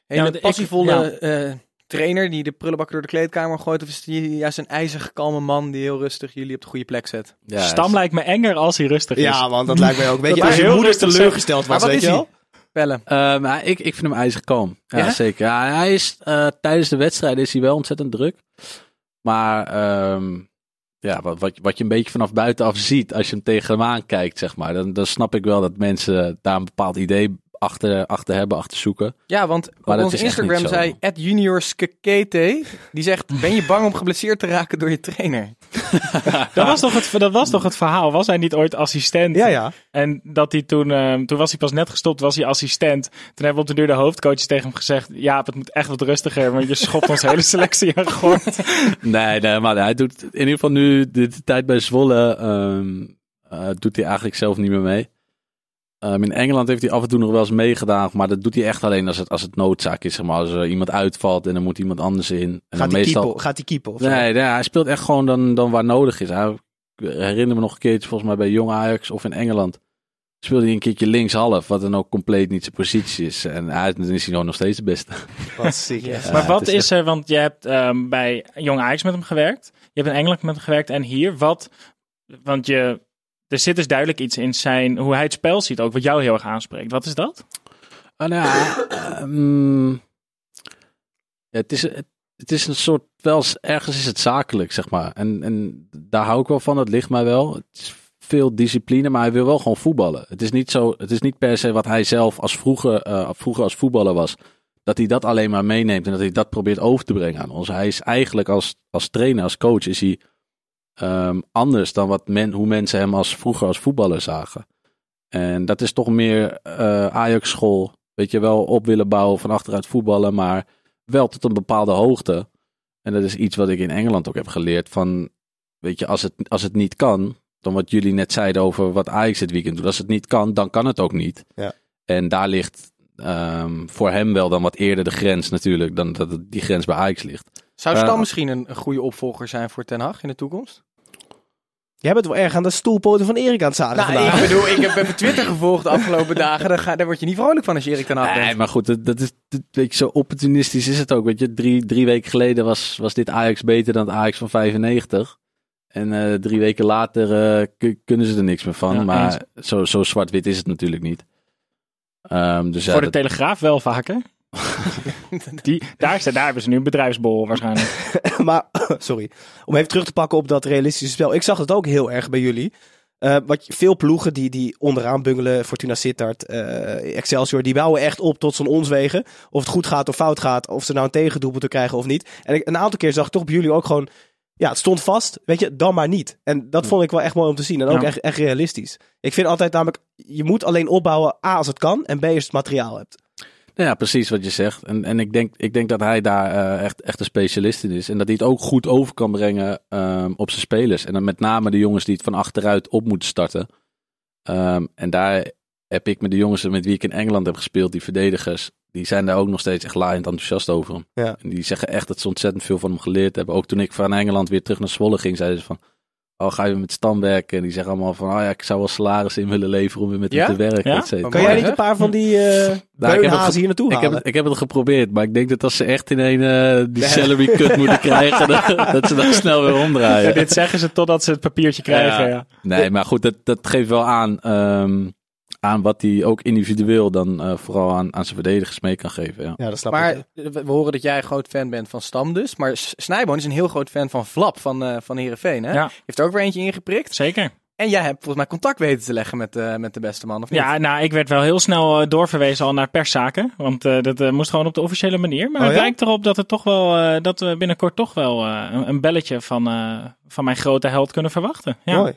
hele ik- passievolle ja. eh, trainer die de prullenbak door de kleedkamer gooit? Of is hij juist een ijzig kalme man die heel rustig jullie op de goede plek zet? Ja, Stam lijkt me enger als hij rustig is. Ja, want dat lijkt mij ook. Weet je, Dat als je moeder teleurgesteld Maar was, wat weet is je hij? wel? Pellen. Eh, maar ik, ik vind hem ijzig kalm. Ja, Ja? zeker. Ja, hij is, eh, tijdens de wedstrijd is hij wel ontzettend druk. Maar ehm, ja, wat, wat, wat je een beetje vanaf buitenaf ziet als je hem tegen hem aankijkt, zeg maar. Dan, dan snap ik wel dat mensen daar een bepaald idee achter, achter hebben, achter zoeken. Ja, want Maar op onze niet Instagram zei Ed Junior Skekete, die zegt, ben je bang om geblesseerd te raken door je trainer? Dat, was toch het, dat was toch het verhaal? Was hij niet ooit assistent? Ja, ja. En dat hij toen, ehm, toen was hij pas net gestopt, was hij assistent. Toen hebben we op de duur de hoofdcoaches tegen hem gezegd: Ja, het moet echt wat rustiger, want je schopt onze hele selectie aan gort. Nee, nee, maar hij doet in ieder geval nu de, de tijd bij Zwolle, ehm, eh, doet hij eigenlijk zelf niet meer mee. Ehm, in Engeland heeft hij af en toe nog wel eens meegedaan, maar dat doet hij echt alleen als het, als het noodzaak is. Zeg maar. Als er iemand uitvalt en dan moet iemand anders in. En dan Gaat hij meestal... keepen? Gaat hij? Of zo? Nee, nee, hij speelt echt gewoon dan, dan waar nodig is. Hij, ik herinner me nog een keertje, volgens mij bij Jong Ajax of in Engeland. Speelde hij een keertje linkshalf, wat dan ook compleet niet zijn positie is. En hij, dan is hij gewoon nog steeds de beste. Wat ziek. Ja, maar wat is er, want je hebt ehm, bij Jong Ajax met hem gewerkt. Je hebt in Engeland met hem gewerkt en hier. Wat, want je, er zit dus duidelijk iets in zijn, hoe hij het spel ziet ook, wat jou heel erg aanspreekt. Wat is dat? Ah, nou ja, ehm, het, is, het, het is een soort, wel ergens is het zakelijk, zeg maar. En, en daar hou ik wel van, dat ligt mij wel. Het is veel discipline, maar hij wil wel gewoon voetballen. Het is niet, zo, het is niet per se wat hij zelf als vroeger, eh, vroeger als voetballer was. Dat hij dat alleen maar meeneemt en dat hij dat probeert over te brengen aan ons. Hij is eigenlijk als, als trainer, als coach, is hij ehm, anders dan wat men, hoe mensen hem als vroeger als voetballer zagen. En dat is toch meer eh, Ajax-school. Weet je wel, op willen bouwen van achteruit voetballen, maar wel tot een bepaalde hoogte. En dat is iets wat ik in Engeland ook heb geleerd. Van, weet je, als het, als het niet kan, dan wat jullie net zeiden over wat Ajax dit weekend doet. Als het niet kan, dan kan het ook niet. Ja. En daar ligt ehm, voor hem wel dan wat eerder de grens natuurlijk, dan dat die grens bij Ajax ligt. Zou Eh, Stam misschien een, een goede opvolger zijn voor Ten Hag in de toekomst? Jij bent wel erg aan de stoelpoten van Erik aan het zagen Nou, vandaag. ik bedoel, ik heb even Twitter gevolgd de afgelopen dagen. Daar, ga, daar word je niet vrolijk van als je Erik Ten Hag Nee, bent. maar goed, dat, dat is, dat, weet je, zo opportunistisch is het ook. Weet je, drie, drie weken geleden was, was dit Ajax beter dan het Ajax van 95. En eh, drie weken later eh, ku- kunnen ze er niks meer van. Ja, maar zo, zo zwart-wit is het natuurlijk niet. Ehm, dus ja, Voor de dat- Telegraaf wel vaker. Die, daar, daar hebben ze nu een bedrijfsbol waarschijnlijk. maar, sorry. Om even terug te pakken op dat realistische spel. Ik zag het ook heel erg bij jullie. Eh, wat, veel ploegen die, die onderaan bungelen, Fortuna Sittard, eh, Excelsior, die bouwen echt op tot zo'n onswegen. Of het goed gaat of fout gaat, of ze nou een tegendoelpunt te krijgen of niet. En ik, een aantal keer zag ik toch bij jullie ook gewoon, ja, het stond vast, weet je, dan maar niet. En dat vond ik wel echt mooi om te zien en ook Ja. echt, echt realistisch. Ik vind altijd namelijk, je moet alleen opbouwen A als het kan en B als je het materiaal hebt. Ja, precies wat je zegt. En, en ik, denk, ik denk dat hij daar eh, echt, echt een specialist in is. En dat hij het ook goed over kan brengen ehm, op zijn spelers. En dan met name de jongens die het van achteruit op moeten starten. Ehm, en daar heb ik met de jongens met wie ik in Engeland heb gespeeld, die verdedigers, die zijn daar ook nog steeds echt laaiend enthousiast over hem. Ja. En die zeggen echt dat ze ontzettend veel van hem geleerd hebben. Ook toen ik van Engeland weer terug naar Zwolle ging, zeiden ze van... Oh, ga je met Stam werken? En die zeggen allemaal van... Oh ja, ik zou wel salaris in willen leveren om weer met Ja? hem te werken. Ja? et cetera. Kan jij niet hè? een paar van die eh Nou, ik heb het hier naartoe Ik halen? heb, ik heb het geprobeerd, maar ik denk dat als ze echt in een eh, die salary cut moeten krijgen, dat, dat ze dan snel weer omdraaien. Ja, dit zeggen ze totdat ze het papiertje krijgen. Ja. Nee, maar goed, dat, dat geeft wel aan, ehm, aan wat hij ook individueel dan eh, vooral aan, aan zijn verdedigers mee kan geven. Ja. Ja, dat snap Maar ik. we we horen dat jij een groot fan bent van Stam dus. Maar Snijboon is een heel groot fan van Flap van, eh van Heerenveen. Hè? Ja. Heeft er ook weer eentje ingeprikt. Zeker. En jij hebt volgens mij contact weten te leggen met, eh, met de beste man, of niet? Ja, nou, ik werd wel heel snel eh, doorverwezen al naar perszaken. Want eh, dat moest gewoon op de officiële manier. Maar Oh, het ja? lijkt erop dat, het toch wel, eh, dat we binnenkort toch wel eh, een, een belletje van, eh, van mijn grote held kunnen verwachten. Ja. Mooi.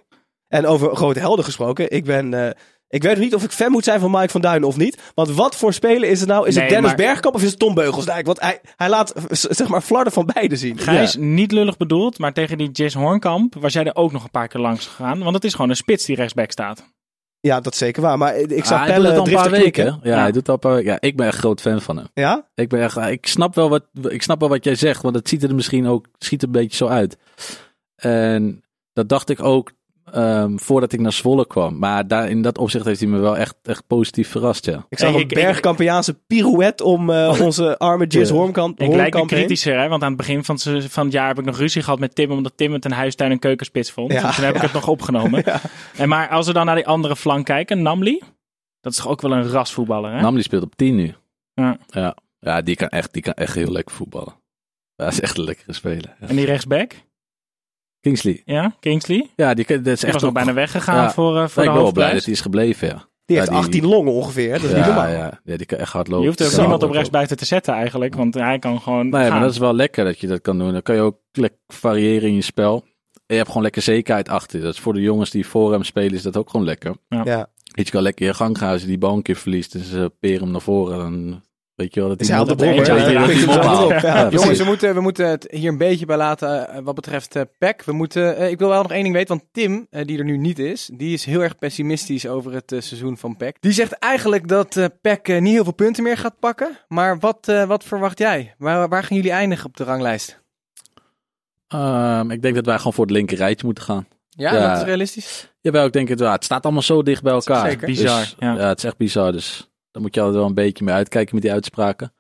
En over grote helden gesproken. Ik ben... ik weet nog niet of ik fan moet zijn van Mike van Duinen of niet. Want wat voor speler is het nou? Is Nee, het Dennis maar- Bergkamp of is het Tom Beugelsdijk? Want hij, hij laat zeg maar flarden van beide zien. Gijs, niet lullig bedoeld, maar tegen die Jis Hornkamp was jij er ook nog een paar keer langs gegaan. Want het is gewoon een spits die rechtsback staat. Ja, dat is zeker waar. Maar ik Ah, zag hij doet Pelle het al een paar weken. Ja, Ja. hij doet al een paar. Ja, ik ben echt groot fan van hem. Ja? Ik, ben echt, ik, snap wel wat, ik snap wel wat jij zegt, want het ziet er misschien ook schiet er een beetje zo uit. En dat dacht ik ook ehm, voordat ik naar Zwolle kwam. Maar daar, in dat opzicht heeft hij me wel echt, echt positief verrast, ja. Ik zag een ik- Bergkampiaanse pirouette om eh, onze arme Jis Ik lijk me heen. kritischer, hè? want aan het begin van, het- van het jaar heb ik nog ruzie gehad met Tim, omdat Tim het een huistuin- en keukenspits vond. Ja, Dus toen heb ik het nog opgenomen. En maar als we dan naar die andere flank kijken, Namli, dat is toch ook wel een rasvoetballer, hè? Namli speelt op 10 nu. Ja. Ja, ja die, kan echt, die kan echt heel lekker voetballen. Dat is echt een lekkere speler. En die rechtsback, Kingsley. ja, Kingsley, Ja, die, dat is die echt was nog ook- bijna weggegaan Ja. voor, eh, voor ik de ben wel blij dat hoofdprijs. hij is gebleven, ja. Die Ja, heeft die- 18 longen ongeveer. Dat is niet ja, normaal. ja, ja, die kan echt hard lopen. Je hoeft ook Kan niemand op rechtsbuiten te zetten eigenlijk, want hij kan gewoon Nee, gaan. maar dat is wel lekker dat je dat kan doen. Dan kan je ook lekker variëren in je spel. En je hebt gewoon lekker zekerheid achter. Dat is voor de jongens die voor hem spelen, is dat ook gewoon lekker. Ja. Je kan lekker je gang gaan als je die bal een keer verliest. Dus ze peren hem naar voren. Dan weet je wel dat Is op de Ja, Jongens, we moeten, we moeten het hier een beetje bij laten eh, wat betreft eh PEC. We moeten, eh, ik wil wel nog één ding weten, want Tim, die er nu niet is, die is heel erg pessimistisch over het seizoen van PEC. Die zegt eigenlijk dat eh PEC niet heel veel punten meer gaat pakken. Maar wat, wat verwacht jij? Waar, waar gaan jullie eindigen op de ranglijst? Ehm, ik denk dat wij gewoon voor het linker rijtje moeten gaan. Ja, Ja. dat is realistisch. Jawel, ik denk het wel. Het staat allemaal zo dicht bij elkaar. Zeker. Bizar, Dus, ja. ja. het is echt bizar. Dus daar moet je altijd wel een beetje mee uitkijken met die uitspraken.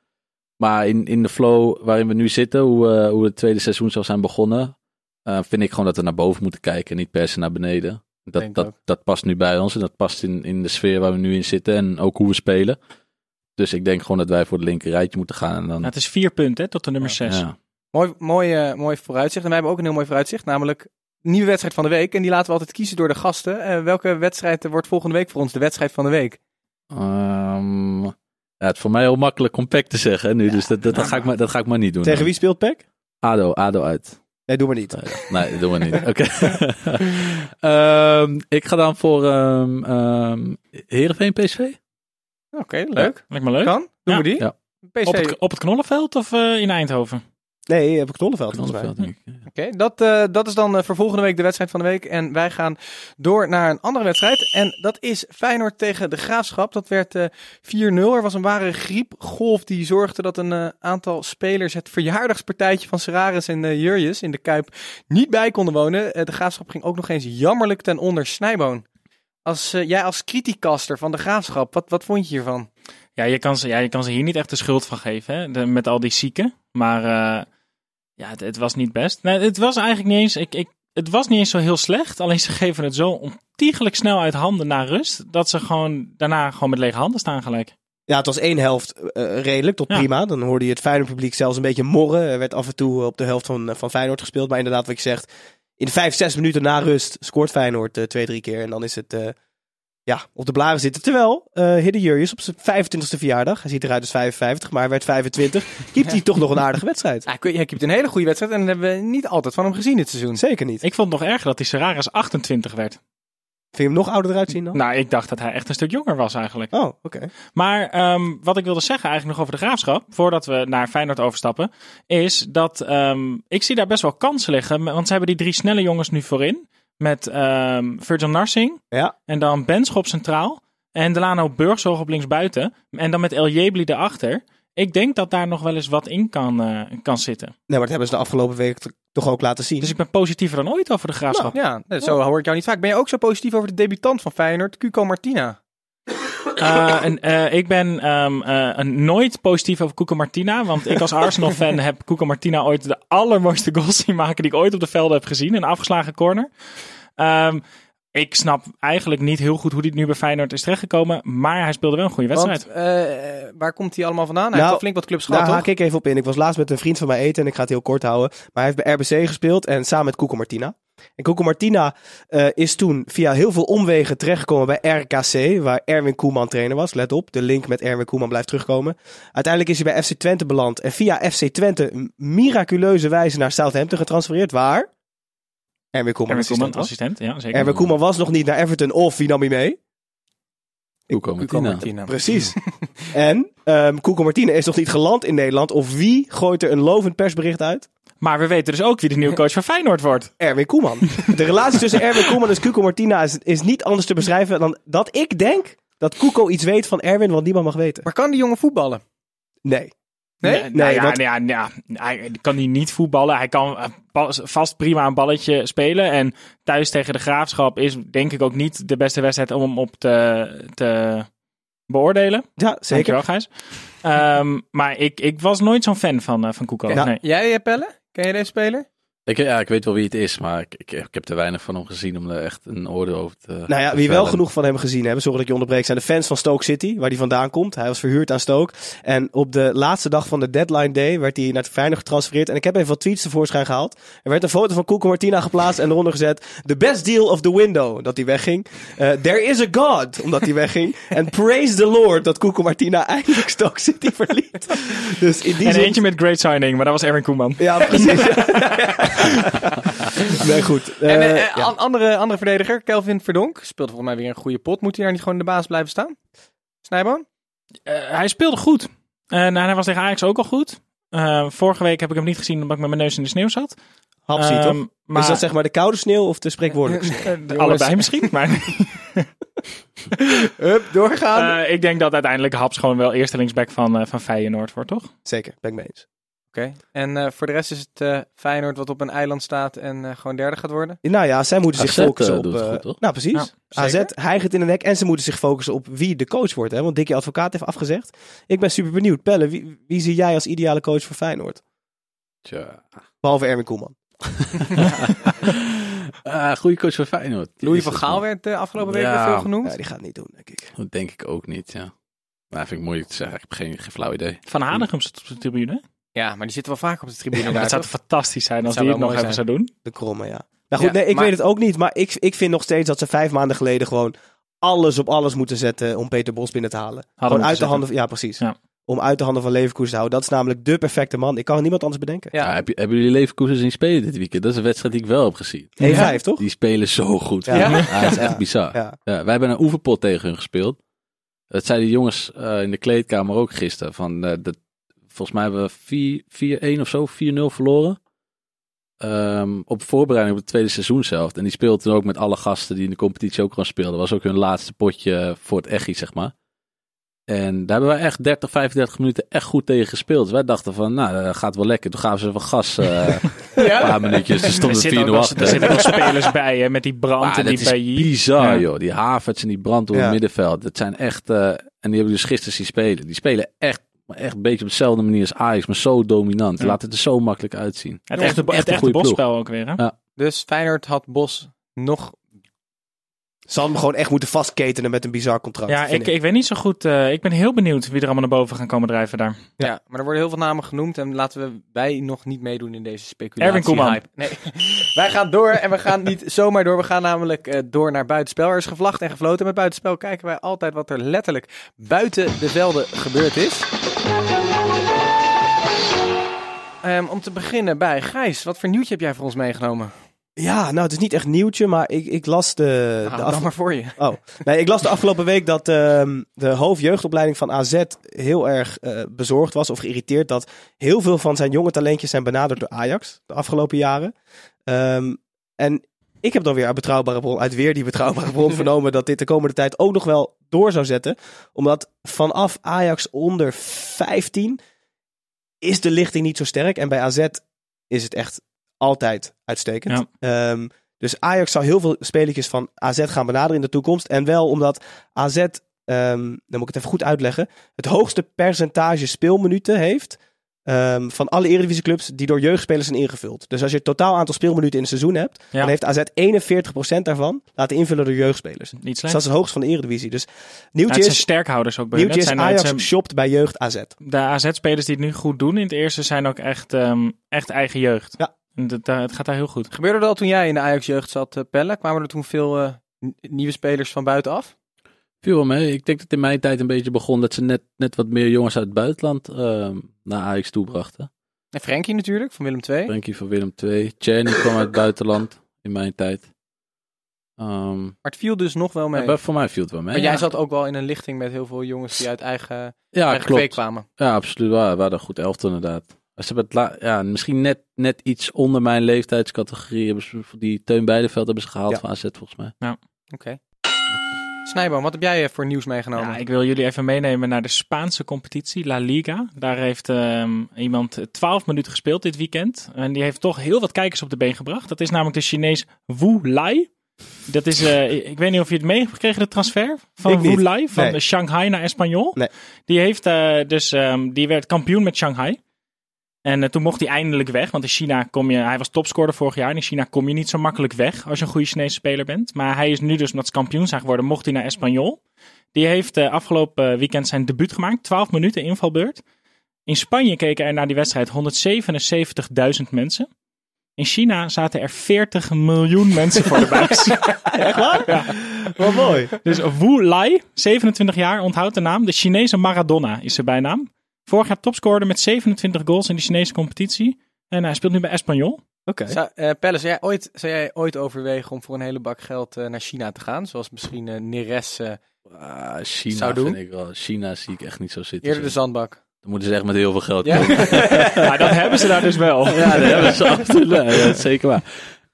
Maar in, in de flow waarin we nu zitten, hoe, eh, hoe het tweede seizoen zal zijn begonnen, eh, vind ik gewoon dat we naar boven moeten kijken en niet per se naar beneden. Dat, Denk dat, ook. dat past nu bij ons en dat past in, in de sfeer waar we nu in zitten en ook hoe we spelen. Dus ik denk gewoon dat wij voor het linker rijtje moeten gaan. En dan, Nou, het is vier punten hè, tot de nummer zes. ja. Mooi, mooi, eh, mooi vooruitzicht. En wij hebben ook een heel mooi vooruitzicht, namelijk nieuwe wedstrijd van de week. En die laten we altijd kiezen door de gasten. Welke wedstrijd wordt volgende week voor ons de wedstrijd van de week? Ehm, ja, het is voor mij heel makkelijk om pek te zeggen hè, nu, dus dat, dat, dat, ga ik maar, dat ga ik maar niet doen. Tegen wie speelt Peck? ADO, ADO uit. Nee, doe maar niet. Nee, doen we niet. Oké. Ehm, ik ga dan voor um, um, Heerenveen PSV. Oké, leuk. Lijkt me leuk. Kan? Doen Ja. we die? Ja. PSV. Op het, op het Knollenveld of eh, in Eindhoven? Nee, heb ik Knollenveld. Knollenveld. Oké, dat, eh, dat is dan eh, voor volgende week de wedstrijd van de week. En wij gaan door naar een andere wedstrijd. En dat is Feyenoord tegen de Graafschap. Dat werd eh 4-0. Er was een ware griepgolf die zorgde dat een eh, aantal spelers het verjaardagspartijtje van Seraris en uh, Jurjes in de Kuip niet bij konden wonen. Eh, de Graafschap ging ook nog eens jammerlijk ten onder Snijboon. Als, uh, jij als criticaster van de Graafschap, wat, wat vond je hiervan? Ja je, kan ze, ja, je kan ze hier niet echt de schuld van geven, hè? De, met al die zieken. Maar uh, ja, het, het, was niet best. Nee, het was eigenlijk niet eens. Ik, ik, het was niet eens zo heel slecht. Alleen ze geven het zo ontiegelijk snel uit handen naar rust. Dat ze gewoon daarna gewoon met lege handen staan gelijk. Ja, het was één helft uh, redelijk tot Ja. prima. Dan hoorde je het Feyenoord publiek zelfs een beetje morren. Er werd af en toe op de helft van, van Feyenoord gespeeld. Maar inderdaad, wat ik zeg, in vijf, zes minuten na rust scoort Feyenoord uh, twee, drie keer. En dan is het ja, op de blaren zitten. Terwijl uh, Hidde Jurjes op zijn 25e verjaardag, hij ziet eruit als 55, maar hij werd 25, keept hij toch nog een aardige wedstrijd. Ja, hij keept een hele goede wedstrijd en dat hebben we niet altijd van hem gezien dit seizoen. Zeker niet. Ik vond het nog erger dat hij Seraris 28 werd. Vind je hem nog ouder eruit zien dan? Nou, ik dacht dat hij echt een stuk jonger was eigenlijk. Oh, oké. Maar ehm, wat ik wilde zeggen eigenlijk nog over de graafschap, voordat we naar Feyenoord overstappen, is dat ehm, ik zie daar best wel kansen liggen. Want ze hebben die drie snelle jongens nu voorin. Met ehm Virgil Narsing Ja. en dan Benschop centraal. En Delano Burgzorg op linksbuiten. En dan met El Jebli erachter. Ik denk dat daar nog wel eens wat in kan, eh, kan zitten. Nee, maar dat hebben ze de afgelopen week toch ook laten zien. Dus ik ben positiever dan ooit over de graafschap. Ja, zo hoor ik jou niet vaak. Ben je ook zo positief over de debutant van Feyenoord, Cuco Martina? Eh, en, eh, ik ben ehm, eh, een nooit positief over Cuco Martina. Want ik als Arsenal-fan heb Cuco Martina ooit de allermooiste goals zien maken die ik ooit op de velden heb gezien. Een afgeslagen corner. Ehm, ik snap eigenlijk niet heel goed hoe dit nu bij Feyenoord is terechtgekomen. Maar hij speelde wel een goede wedstrijd. Want, eh, waar komt hij allemaal vandaan? Hij Nou, heeft flink wat clubs gehad, Daar toch? haak ik even op in. Ik was laatst met een vriend van mij eten en ik ga het heel kort houden. Maar hij heeft bij RBC gespeeld en samen met Cuco Martina. En Cuco Martina eh, is toen via heel veel omwegen terechtgekomen bij RKC, waar Erwin Koeman trainer was. Let op, de link met Erwin Koeman blijft terugkomen. Uiteindelijk is hij bij FC Twente beland en via FC Twente miraculeuze wijze naar Southampton getransfereerd, waar Erwin Koeman Erwin assistent. Ja, zeker. Erwin Koeman was nog niet naar Everton of wie nam hij mee? Cuco Martina. Martina. Precies. en um, Cuco Martina is nog niet geland in Nederland. Of wie gooit er een lovend persbericht uit? Maar we weten dus ook wie de nieuwe coach van Feyenoord wordt. Erwin Koeman. De relatie tussen Erwin Koeman en Cuco Martina is, is niet anders te beschrijven dan dat ik denk dat Cuco iets weet van Erwin wat niemand mag weten. Maar kan die jongen voetballen? Nee. Nee? Nou Nee, ja, want- ja, ja, hij kan hij niet voetballen. Hij kan eh, vast prima een balletje spelen. En thuis tegen de Graafschap is denk ik ook niet de beste wedstrijd om hem op te, te beoordelen. Ja, zeker. Dankjewel, Gijs. Ehm, maar ik, ik was nooit zo'n fan van, uh, van Koeko. Ja. Nee. Jij, eh, Pelle? Ken je deze speler? Ik, ja, ik weet wel wie het is, maar ik, ik, ik heb te weinig van hem gezien om er echt een oordeel over te Nou ja, wie wel genoeg van hem gezien hebben, sorry dat ik je onderbreek, zijn de fans van Stoke City, waar hij vandaan komt. Hij was verhuurd aan Stoke. En op de laatste dag van de deadline day werd hij naar Feyenoord getransfereerd. En ik heb even wat tweets tevoorschijn gehaald. Er werd een foto van Cuco Martina geplaatst en eronder gezet, the best deal of the window, dat hij wegging. Eh, there is a God, omdat hij wegging. En praise the Lord dat Cuco Martina eindelijk Stoke City verliet. Dus in die En eentje met great signing, maar dat was Erwin Koeman. Ja, precies. nee, goed. en Eh, eh, an- andere, andere verdediger, Kelvin Verdonk, speelt volgens mij weer een goede pot. Moet hij daar niet gewoon in de baas blijven staan? Snijboon? Eh, hij speelde goed. En hij was tegen Ajax ook al goed. Eh, vorige week heb ik hem niet gezien omdat ik met mijn neus in de sneeuw zat. Hapsie, Ehm, toch? Maar Is dat zeg maar de koude sneeuw of de spreekwoordelijke sneeuw? Allebei misschien. Maar Hup, doorgaan. eh, ik denk dat uiteindelijk Haps gewoon wel eerste linksback van, eh, van Feyenoord wordt, toch? Zeker, ben ik mee eens. Oké. En eh, voor de rest is het eh, Feyenoord wat op een eiland staat en eh, gewoon derde gaat worden? Nou ja, zij moeten zich AZ, focussen eh, op... eh, goed, toch? nou, precies. Ja, AZ hijgt in de nek en ze moeten zich focussen op wie de coach wordt. Hè? Want Dikkie Advocaat heeft afgezegd. Ik ben super benieuwd. Pelle, wie, wie zie jij als ideale coach voor Feyenoord? Tja. Behalve Erwin Koeman. Ah, goede coach van Feyenoord. Louis is van Gaal werd de afgelopen week Ja. weer veel genoemd. Ja, die gaat het niet doen, denk ik. Dat denk ik ook niet, ja. Maar vind ik moeilijk te zeggen. Ik heb geen, geen flauw idee. Van Hanegem zit op de tribune. Ja, maar die zitten wel vaak op de tribune Ja, maar dat zou toch? fantastisch zijn als die het nog even zou doen. De kromme, ja. Nou goed, Ja, nee, ik maar- weet het ook niet. Maar ik, ik vind nog steeds dat ze vijf maanden geleden gewoon alles op alles moeten zetten om Peter Bos binnen te halen. gewoon moeten uit de handen van, ja precies. Ja. Om uit de handen van Leverkusen te houden. Dat is namelijk de perfecte man. Ik kan niemand anders bedenken. Ja. Ja. heb je, hebben jullie Leverkusen zien spelen dit weekend? Dat is een wedstrijd die ik wel heb gezien. 1-5, toch? Die spelen zo goed. Ja. Ja, Ja? dat is echt Ja. bizar. Ja. Ja, wij hebben een oefenpot tegen hun gespeeld. Dat zeiden die jongens eh, in de kleedkamer ook gisteren. Van, eh, dat, volgens mij hebben we 4 4-1 of zo, 4-0 verloren. Ehm, op voorbereiding op het tweede seizoen zelf. En die speelden toen ook met alle gasten die in de competitie ook gewoon speelden. was ook hun laatste potje voor het Echi, zeg maar. En daar hebben wij echt 30, 35 minuten echt goed tegen gespeeld. Dus wij dachten van, nou, dat gaat wel lekker. Toen gaven ze van gas eh, een paar minuutjes. Ze Er stonden 4-0 zitten, ook nog, achter. er zitten nog spelers bij, hè, met die brand en dat die is bij bizar, Ja. joh. Die Havertz en die brand door Ja. het middenveld. Dat zijn echt... eh, en die hebben we dus gisteren zien spelen. Die spelen echt, maar echt een beetje op dezelfde manier als Ajax. Maar zo dominant. Ja. Laat het er zo makkelijk uitzien. Het echte, Echt ploeg. bosspel ook weer, hè? Dus Feyenoord had Bos nog... Ze hadden hem gewoon echt moeten vastketenen met een bizar contract. Ja, ik, ik weet niet zo goed. eh, ik ben heel benieuwd wie er allemaal naar boven gaan komen drijven daar. Ja. maar er worden heel veel namen genoemd en laten we wij nog niet meedoen in deze speculatie. Erwin Koeman. hype. Nee, wij gaan door en we gaan niet zomaar door. We gaan namelijk eh, door naar buitenspel. Er is gevlacht en gefloten. Met buitenspel kijken wij altijd wat er letterlijk buiten de velden gebeurd is. Ehm, om te beginnen bij Gijs. Wat voor nieuwtje heb jij voor ons meegenomen? Ja, nou, het is niet echt nieuwtje, maar ik, ik las de, Nou, de dan af- maar voor je. Oh, nee, ik las de afgelopen week dat ehm, de hoofdjeugdopleiding van AZ heel erg eh, bezorgd was of geïrriteerd dat heel veel van zijn jonge talentjes zijn benaderd door Ajax de afgelopen jaren. Ehm, en ik heb dan weer uit betrouwbare bron, uit weer die betrouwbare bron vernomen dat dit de komende tijd ook nog wel door zou zetten. Omdat vanaf Ajax onder 15 is de lichting niet zo sterk. En bij AZ is het echt altijd uitstekend. Ehm, dus Ajax zou heel veel spelertjes van AZ gaan benaderen in de toekomst. En wel omdat AZ, ehm, dan moet ik het even goed uitleggen, het hoogste percentage speelminuten heeft ehm, van alle eredivisieclubs die door jeugdspelers zijn ingevuld. Dus als je het totaal aantal speelminuten in een seizoen hebt, Ja. dan heeft AZ 41% daarvan laten invullen door jeugdspelers. Niet Dus slecht. dat is het hoogste van de eredivisie. Dus Ja, nieuwtje het zijn is, sterkhouders ook bij nieuwtje is zijn, Ajax zijn- shopt bij jeugd AZ. de AZ-spelers die het nu goed doen in het eerste zijn ook echt, echt eigen jeugd. Ja. En dat, het gaat daar heel goed. Gebeurde dat al toen jij in de Ajax-jeugd zat, eh, Pelle? Kwamen er toen veel eh, nieuwe spelers van buitenaf? Viel wel mee. Ik denk dat in mijn tijd een beetje begon dat ze net, net wat meer jongens uit het buitenland ehm, naar Ajax toe brachten. En Frenkie natuurlijk, van Willem II. Frenkie van Willem II. Czerny kwam uit het buitenland in mijn tijd. Ehm, Maar het viel dus nog wel mee. voor mij viel het wel mee. maar jij zat ook wel in een lichting met heel veel jongens die uit eigen, ja, eigen kwamen. Ja, absoluut waar. We hadden een goed elftal inderdaad. Ze hebben het la- ja, misschien net, net iets onder mijn leeftijdscategorie. Hebben ze, die Teun Beideveld hebben ze gehaald Ja. van AZ volgens mij. Oké. Snijboom, wat heb jij eh, voor nieuws meegenomen? Ja, ik wil jullie even meenemen naar de Spaanse competitie, La Liga. Daar heeft ehm, iemand 12 minuten gespeeld dit weekend. En die heeft toch heel wat kijkers op de been gebracht. Dat is namelijk de Chinees Wu Lai. Dat is, eh, ik weet niet of je het mee hebt gekregen, de transfer van. Wu Lai van Nee. Shanghai naar Espanyol. Nee. Die, heeft, eh, dus, ehm, die werd kampioen met Shanghai. En eh, toen mocht hij eindelijk weg, want in China kom je, hij was topscorer vorig jaar. En in China kom je niet zo makkelijk weg als je een goede Chinese speler bent. Maar hij is nu dus, omdat ze kampioen zijn geworden, mocht hij naar Espanyol. Die heeft eh, afgelopen weekend zijn debuut gemaakt. 12 minuten invalbeurt. In Spanje keken er naar die wedstrijd 177.000 mensen. In China zaten er 40 miljoen mensen voor de buis. Echt waar? Ja. Wat mooi. Dus Wu Lai, 27 jaar, onthoudt de naam. De Chinese Maradona is zijn bijnaam. Vorig jaar topscorer met 27 goals in de Chinese competitie. En hij speelt nu bij Espanyol. Oké. Zou, eh, Pelle, zou jij, ooit, zou jij ooit overwegen om voor een hele bak geld eh, naar China te gaan? Zoals misschien eh Neres eh, Ah, China Zou doen? vind ik wel. China zie ik echt niet zo zitten. eerder de zandbak. Dan moeten ze echt met heel veel geld Ja? komen. Ja, dat hebben ze daar dus wel. Ja, dat hebben ze absoluut. Ja, dat is zeker waar.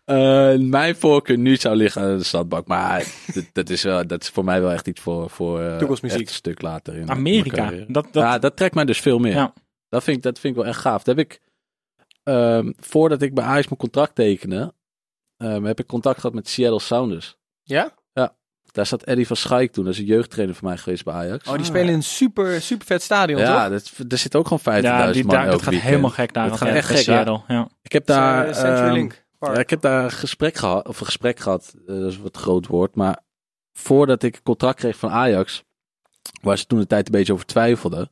Eh, mijn voorkeur nu zou liggen aan de stadbak. Maar dat, dat, is wel, dat is voor mij wel echt iets voor, voor eh, Toekomstmuziek. een stuk later. In Amerika. Dat, dat, ja, dat trekt mij dus veel meer. Ja. Dat, vind ik, dat vind ik wel echt gaaf. Dat heb ik, ehm, voordat ik bij Ajax mijn contract tekende, ehm, heb ik contact gehad met Seattle Sounders. Ja? Daar zat Eddie van Schaik toen. Dat is een jeugdtrainer van mij geweest bij Ajax. Oh, die spelen in een super, super vet stadion, ja, toch? dat, er zit ook gewoon 50.000 ja, die, man daar, dat gaat weekend. helemaal gek daar. Dat gaat ja, echt gek, ja. Seattle, ja. Ik heb daar, Eh, Century ehm, Link Park. Ja, ik heb daar een gesprek gehad, of een gesprek gehad, eh, dat is wat groot woord, maar voordat ik een contract kreeg van Ajax, waar ze toen de tijd een beetje over twijfelden,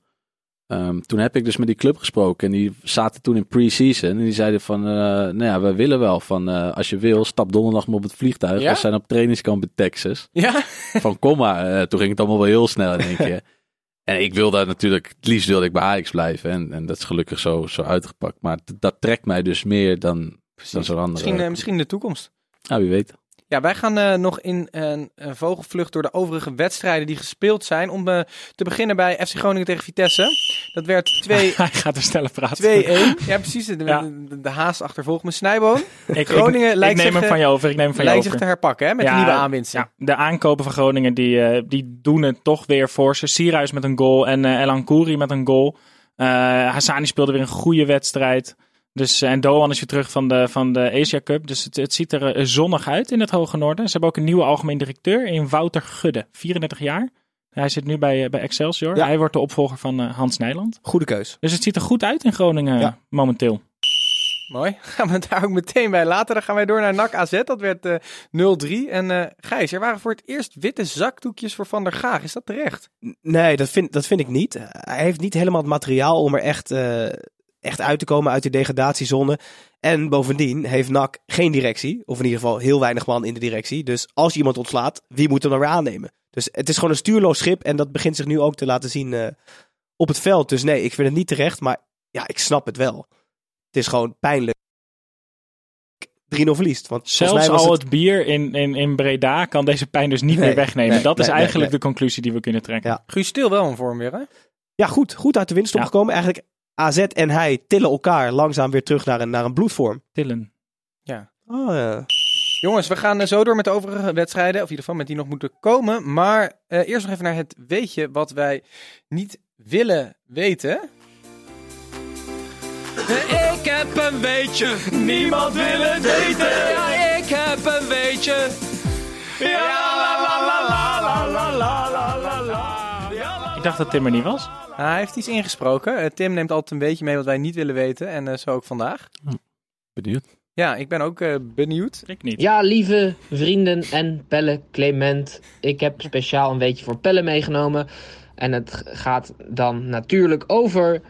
ehm, toen heb ik dus met die club gesproken en die zaten toen in pre-season en die zeiden van, eh, nou ja, we willen wel van, eh, als je wil, stap donderdag maar op het vliegtuig, Ja? we zijn op trainingskamp in Texas. Ja? Van kom maar, toen ging het allemaal wel heel snel in één keer. En ik wilde natuurlijk, het liefst wilde ik bij Ajax blijven en, en dat is gelukkig zo, zo uitgepakt, maar dat trekt mij dus meer dan, andere. Misschien, eh, misschien in de toekomst. Nou, wie weet. Ja, wij gaan eh, nog in een, vogelvlucht door de overige wedstrijden die gespeeld zijn. Om eh, te beginnen bij FC Groningen tegen Vitesse. Dat werd 2 Hij gaat er sneller praten. 2-1. Ja, precies. De, Ja. de, de haast achtervolgt me. Snijboon Ik, Groningen ik, lijkt ik neem zich, hem van je over. Ik neem hem van je lijkt over. zich te herpakken hè, met Ja, de nieuwe aanwinsten. Ja, de aankopen van Groningen die, die doen het toch weer voor ze. Sierhuis met een goal en Elan Kouri met een goal. Hassani speelde weer een goede wedstrijd. Dus, eh, en Doan is weer terug van de, van de Asia Cup. Dus het, het ziet er eh, zonnig uit in het Hoge Noorden. Ze hebben ook een nieuwe algemeen directeur in Wouter Gudde, 34 jaar. Hij zit nu bij, eh, bij Excelsior. Ja. Hij wordt de opvolger van Hans Nijland. Goede keus. Dus het ziet er goed uit in Groningen Ja. momenteel. Mooi. Gaan we het daar ook meteen bij laten. Dan gaan wij door naar NAC AZ. Dat werd eh 0-3. En eh Gijs, er waren voor het eerst witte zakdoekjes voor Van der Gaag. Is dat terecht? Nee, dat vind, dat vind ik niet. Hij heeft niet helemaal het materiaal om er echt, eh, echt uit te komen uit die degradatiezone. En bovendien heeft NAC geen directie. Of in ieder geval heel weinig man in de directie. Dus als je iemand ontslaat, wie moet hem dan weer aannemen? Dus het is gewoon een stuurloos schip. En dat begint zich nu ook te laten zien eh, op het veld. Dus nee, ik vind het niet terecht. Maar ja, ik snap het wel. Het is gewoon pijnlijk 3-0 verliest. Want volgens Zelfs mij was al het, het bier in, in, in Breda kan deze pijn dus niet Nee, meer wegnemen. nee, dat is nee, eigenlijk nee. de conclusie die we kunnen trekken. Ja. Guus Stil wel in vorm weer, hè? ja, goed, goed uit de winst Ja. opgekomen. Eigenlijk AZ en hij tillen elkaar langzaam weer terug naar een, naar een bloedvorm. Tillen. Oh, ja. Jongens, we gaan eh, zo door met de overige wedstrijden. Of in ieder geval met die nog moeten komen. Maar eh, eerst nog even naar het weetje wat wij niet willen weten. Ik heb een weetje, niemand wil het weten. Ja, ik heb een weetje. Ja, Ik dacht dat Tim er niet was. Hij heeft iets ingesproken. Eh, Tim neemt altijd een beetje mee wat wij niet willen weten. En eh, zo ook vandaag. Benieuwd. Ja, ik ben ook eh, benieuwd. Ik niet. Ja, lieve vrienden en Pelle Clement. Ik heb speciaal een beetje voor Pelle meegenomen. En het gaat dan natuurlijk over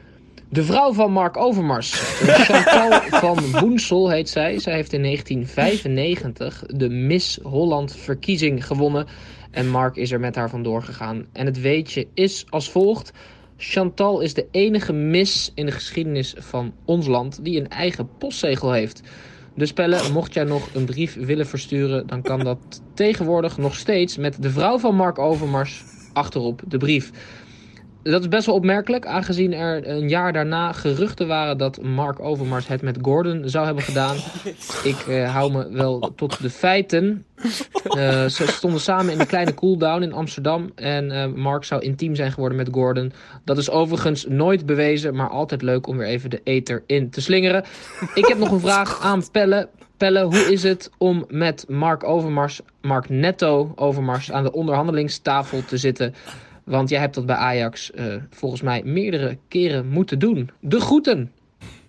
de vrouw van Mark Overmars. Chantal van Boensel heet zij. Zij heeft in 1995 de Miss Holland verkiezing gewonnen. En Mark is er met haar vandoor gegaan. En het weetje is als volgt. Chantal is de enige Miss in de geschiedenis van ons land die een eigen postzegel heeft. Dus Pelle, mocht jij nog een brief willen versturen, dan kan dat tegenwoordig nog steeds met de vrouw van Mark Overmars achterop de brief. Dat is best wel opmerkelijk, aangezien er een jaar daarna geruchten waren dat Mark Overmars het met Gordon zou hebben gedaan. Ik eh, hou me wel tot de feiten. Eh, ze stonden samen in een kleine cooldown in Amsterdam. En eh, Mark zou intiem zijn geworden met Gordon. Dat is overigens nooit bewezen, maar altijd leuk om weer even de ether in te slingeren. Ik heb nog een vraag aan Pelle. Pelle, hoe is het om met Mark Overmars, Mark Netto Overmars, aan de onderhandelingstafel te zitten? Want jij hebt dat bij Ajax eh, volgens mij meerdere keren moeten doen. De groeten!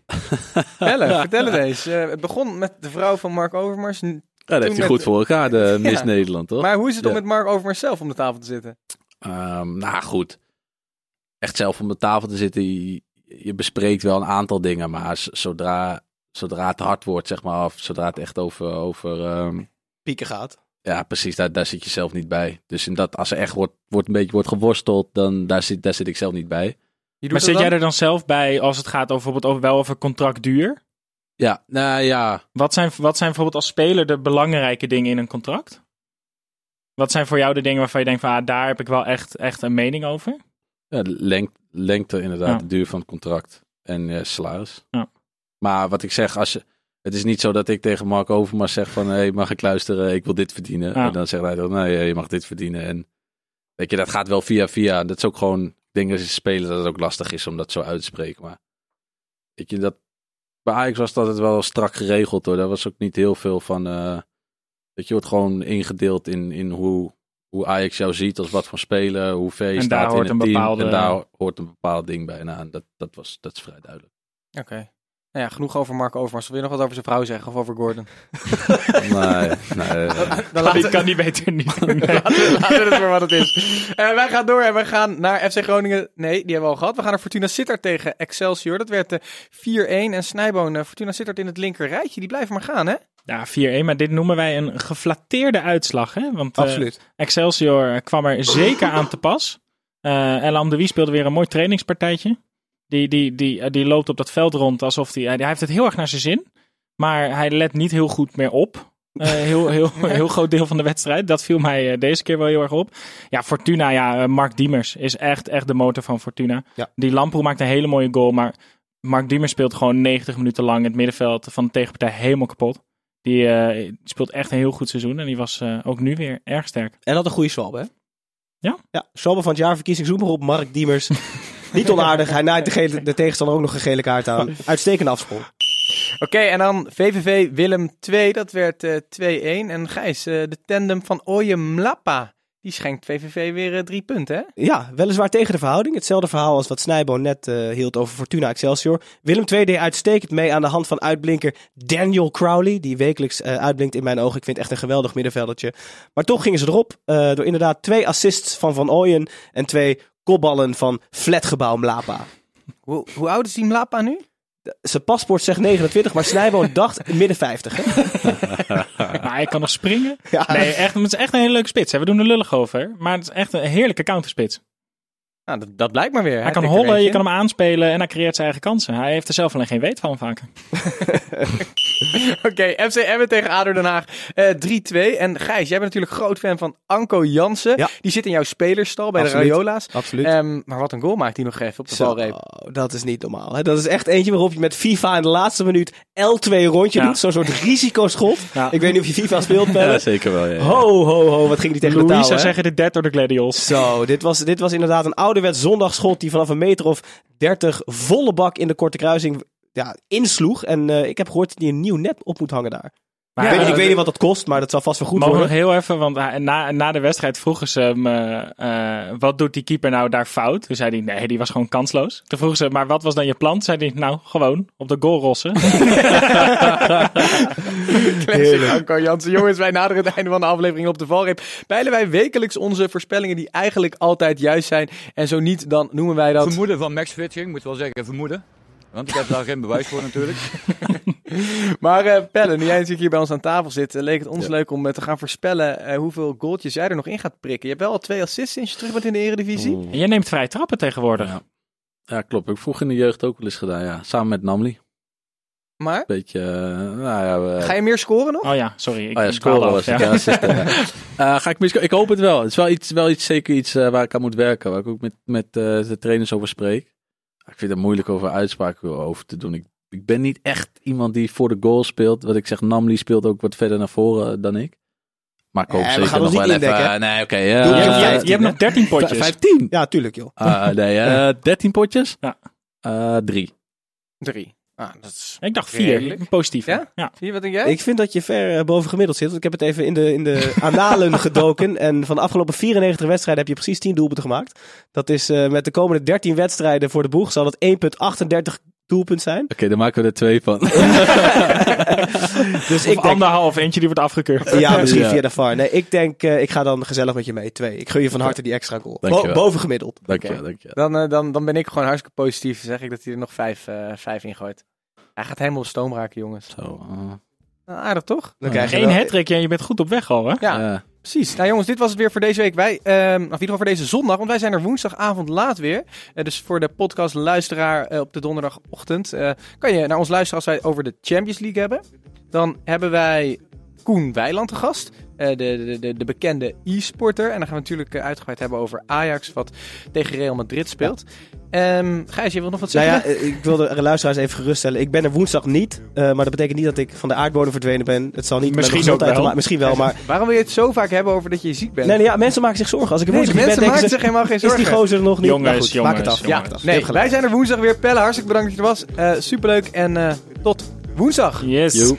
Pelle, vertel het eens. Eh, het begon met de vrouw van Mark Overmars. Ja, dat heeft hij met- goed voor elkaar, de Miss. Nederland, toch? Maar hoe is het om met Mark Overmars zelf om de tafel te zitten? Ehm, nou goed, echt zelf om de tafel te zitten. Je, je bespreekt wel een aantal dingen, maar zodra, zodra het hard wordt, zeg maar, of zodra het echt over, over ehm, Pieken gaat. Ja, precies, daar, daar zit je zelf niet bij. Dus in dat, als er echt wordt, wordt een beetje wordt geworsteld, dan daar zit, daar zit ik zelf niet bij. Maar zit jij er dan zelf bij als het gaat over, bijvoorbeeld over, wel over contractduur? Ja, nou ja, Wat zijn, wat zijn bijvoorbeeld als speler de belangrijke dingen in een contract? Wat zijn voor jou de dingen waarvan je denkt van ah, daar heb ik wel echt, echt een mening over? ja de lengt, lengte inderdaad, Ja. de duur van het contract en eh, salaris. Ja. Maar wat ik zeg, als je, het is niet zo dat ik tegen Mark Overmars zeg van, hey, mag ik luisteren, ik wil dit verdienen. Ja. En dan zegt hij dan, nee, je mag dit verdienen. En weet je, dat gaat wel via via. Dat is ook gewoon, ik denk dat ze spelen dat het ook lastig is om dat zo uit te spreken. Maar weet je, dat, bij Ajax was dat het wel strak geregeld hoor. Daar was ook niet heel veel van, eh dat je wordt gewoon ingedeeld in, in hoe, hoe Ajax jou ziet als wat voor speler, hoe ver je En staat daar hoort in een het team. bepaalde- En daar hoort een bepaald ding bij. Nou, en dat, dat, was, dat is vrij duidelijk. Oké. Nou ja, genoeg over Mark Overmars. Wil je nog wat over zijn vrouw zeggen of over Gordon? nee, nee, nee. Dan Kan die beter niet. Nee. Laten we laten we het voor wat het is. Eh, wij gaan door en we gaan naar FC Groningen. Nee, die hebben we al gehad. We gaan naar Fortuna Sittard tegen Excelsior. Dat werd eh 4-1. En Snijboon, eh, Fortuna Sittard in het linker rijtje. Die blijven maar gaan, hè? Ja, 4-1, maar dit noemen wij een geflatteerde uitslag. Hè? Want eh, Absoluut. Excelsior kwam er zeker aan te pas. Eh El Amdoui speelde weer een mooi trainingspartijtje. Die, die, die, eh, die loopt op dat veld rond alsof hij... Hij heeft het heel erg naar zijn zin. Maar hij let niet heel goed meer op. Eh, heel, heel, heel groot deel van de wedstrijd. Dat viel mij eh, deze keer wel heel erg op. Ja, Fortuna, ja, eh, Mark Diemers is echt, echt de motor van Fortuna. Ja. Die Lamproe maakt een hele mooie goal. Maar Mark Diemers speelt gewoon 90 minuten lang het middenveld van de tegenpartij helemaal kapot. Die eh, speelt echt een heel goed seizoen. En die was eh, ook nu weer erg sterk. En dat een goede Schwalbe, hè? Ja? Ja, Schwalbe van het jaar, verkiezing, zoek maar op. Mark Diemers. Niet onaardig. Hij naait de, de tegenstander ook nog een gele kaart aan. Uitstekende afsprong. Oké, en dan VVV Willem 2. Dat werd eh 2-1. En Gijs, eh, de tandem van Oye Mlappa. Die schenkt VVV weer eh, drie punten, hè? Ja, weliswaar tegen de verhouding. Hetzelfde verhaal als wat Snijboon net hield over Fortuna Excelsior. Willem II deed uitstekend mee aan de hand van uitblinker Daniel Crowley. Die wekelijks uitblinkt in mijn ogen. Ik vind het echt een geweldig middenveldertje. Maar toch gingen ze erop. door inderdaad twee assists van Van Ooyen. En twee kopballen van Flatgebouw Mlapa. Hoe, hoe oud is die Mlappa nu? Zijn paspoort zegt 29, maar Snijboon dacht midden 50. Hè? Maar hij kan nog springen. Ja. Nee, echt, het is echt een hele leuke spits. hè. We doen er lullig over. Maar het is echt een heerlijke counterspits. Nou, dat, dat blijkt maar weer. Hij kan hollen, je kan hem aanspelen en hij creëert zijn eigen kansen. Hij heeft er zelf alleen geen weet van vaak. Oké, FC Emmen tegen ADO Den Haag. eh 3-2. En Gijs, jij bent natuurlijk groot fan van Anko Jansen. Ja. Die zit in jouw spelerstal bij Absoluut. de Rayola's. Absoluut. Ehm, maar wat een goal maakt hij nog even op de Zo, valreep. dat is niet normaal. Hè? Dat is echt eentje waarop je met FIFA in de laatste minuut L2 rondje Ja. doet. Zo'n soort risicoschot. Ja. Ik weet niet of je FIFA speelt, Ja, Pelle. zeker wel. Ja, ja. Ho, ho, ho. Wat ging die tegen de Louis touw, zou hè? zeggen de dead door de gladiolus. Zo, dit was, dit was inderdaad een ouderwets zondagschot die vanaf een meter of 30 volle bak in de korte kruising ja, insloeg. En eh, ik heb gehoord dat hij een nieuw net op moet hangen daar. Maar ik, weet, ja, ik weet niet wat dat kost, maar dat zal vast wel goed Mogen we nog worden. heel even, want na, na de wedstrijd vroegen ze hem, eh, eh, wat doet die keeper nou daar fout? Toen zei hij, nee, die was gewoon kansloos. Toen vroegen ze, maar wat was dan je plan? Toen zei hij, nou, gewoon, op de goal rossen. Classic Anko Jansen. Jongens, wij naderen het einde van de aflevering op de valreep. Peilen wij wekelijks onze voorspellingen die eigenlijk altijd juist zijn. En zo niet, dan noemen wij dat... Vermoeden van Max Fitching, moet wel zeggen vermoeden. Want ik heb daar geen bewijs voor natuurlijk. Maar eh Pelle, nu jij natuurlijk hier bij ons aan tafel zit, eh, leek het ons leuk om eh, te gaan voorspellen eh, hoeveel goaltjes jij er nog in gaat prikken. Je hebt wel al twee assists sinds je terug bent in de eredivisie. En jij neemt vrij trappen tegenwoordig. Ja. Ja, klopt. Heb ik vroeger in de jeugd ook wel eens gedaan, ja. Samen met Namli. Maar, Beetje, nou ja... we- ga je meer scoren nog? Oh ja, sorry. Ik Oh ja, scoren was ja. Ga ik, mis- ik hoop het wel. Het is wel iets, wel iets zeker iets waar ik aan moet werken. Waar ik ook met, met eh, de trainers over spreek. Ik vind het moeilijk over uitspraken over te doen. Ik, ik ben niet echt iemand die voor de goal speelt. Wat ik zeg, Namli speelt ook wat verder naar voren eh, dan ik. Maar ik hoop Eh, zeker gaan nog wel niet even... nee, oké. Je, hebt- je, hebt- 15, je hebt hè? nog 13 potjes. 15? Ja, tuurlijk joh. Ah, nee, eh 13 potjes? Ja. Eh, drie. Drie. Ah, dat is... Ik dacht vier. Redelijk. Positief. Ja? je wat denk jij? Ik vind dat je ver eh, boven gemiddeld zit. Want ik heb het even in de, in de analen gedoken. En van de afgelopen 94 wedstrijden heb je precies 10 doelpunten gemaakt. Dat is eh, met de komende 13 wedstrijden voor de boeg. Zal dat 1,38 doelpunt zijn. Oké, dan maken we er twee van. Dus Of ik denk... anderhalf, eentje die wordt afgekeurd. Ja, misschien Ja. via de VAR. Nee, ik denk, eh, ik ga dan gezellig met je mee. Twee. Ik gun je van harte die extra goal. Bo- Dankjewel. boven gemiddeld. Dankjewel, dankjewel. Dan, eh, dan, dan ben ik gewoon hartstikke positief. Zeg ik dat hij er nog vijf, eh vijf in gooit. Hij gaat helemaal stoom raken, jongens. Zo, eh, Nou, aardig toch? Dan krijg je Eén en je bent goed op weg al, hè? Ja, ja. Precies. Nou jongens, dit was het weer voor deze week. Wij, ehm, of in ieder geval voor deze zondag, want wij zijn er woensdagavond laat weer. Eh, dus voor de podcast luisteraar eh, op de donderdagochtend eh, kan je naar ons luisteren als wij over de Champions League hebben. Dan hebben wij Koen Weiland te gast. eh, de, de, de, de bekende e-sporter. En dan gaan we natuurlijk eh, uitgebreid hebben over Ajax, wat tegen Real Madrid speelt. Ehm Gijs, je wil nog wat Nou zeggen? ja, eh, ik wil de luisteraars even geruststellen. Ik ben er woensdag niet. eh, maar dat betekent niet dat ik van de aardbodem verdwenen ben. Het zal niet met Misschien mijn gezondheid ook wel. te Misschien wel, maar... Waarom wil je het zo vaak hebben over dat je ziek bent? Nee, nee, ja, mensen maken zich zorgen. Als ik er Nee, woensdag mensen ben, maken ze... zich helemaal geen Is zorgen. die gozer er nog niet? Jongens, Nou goed, maak het jongens, af. Ja, Maak het af. Je nee, wij zijn er woensdag weer. Pelle, hartstikke bedankt dat je er was. Eh, superleuk en eh, tot woensdag. Yes. Joep.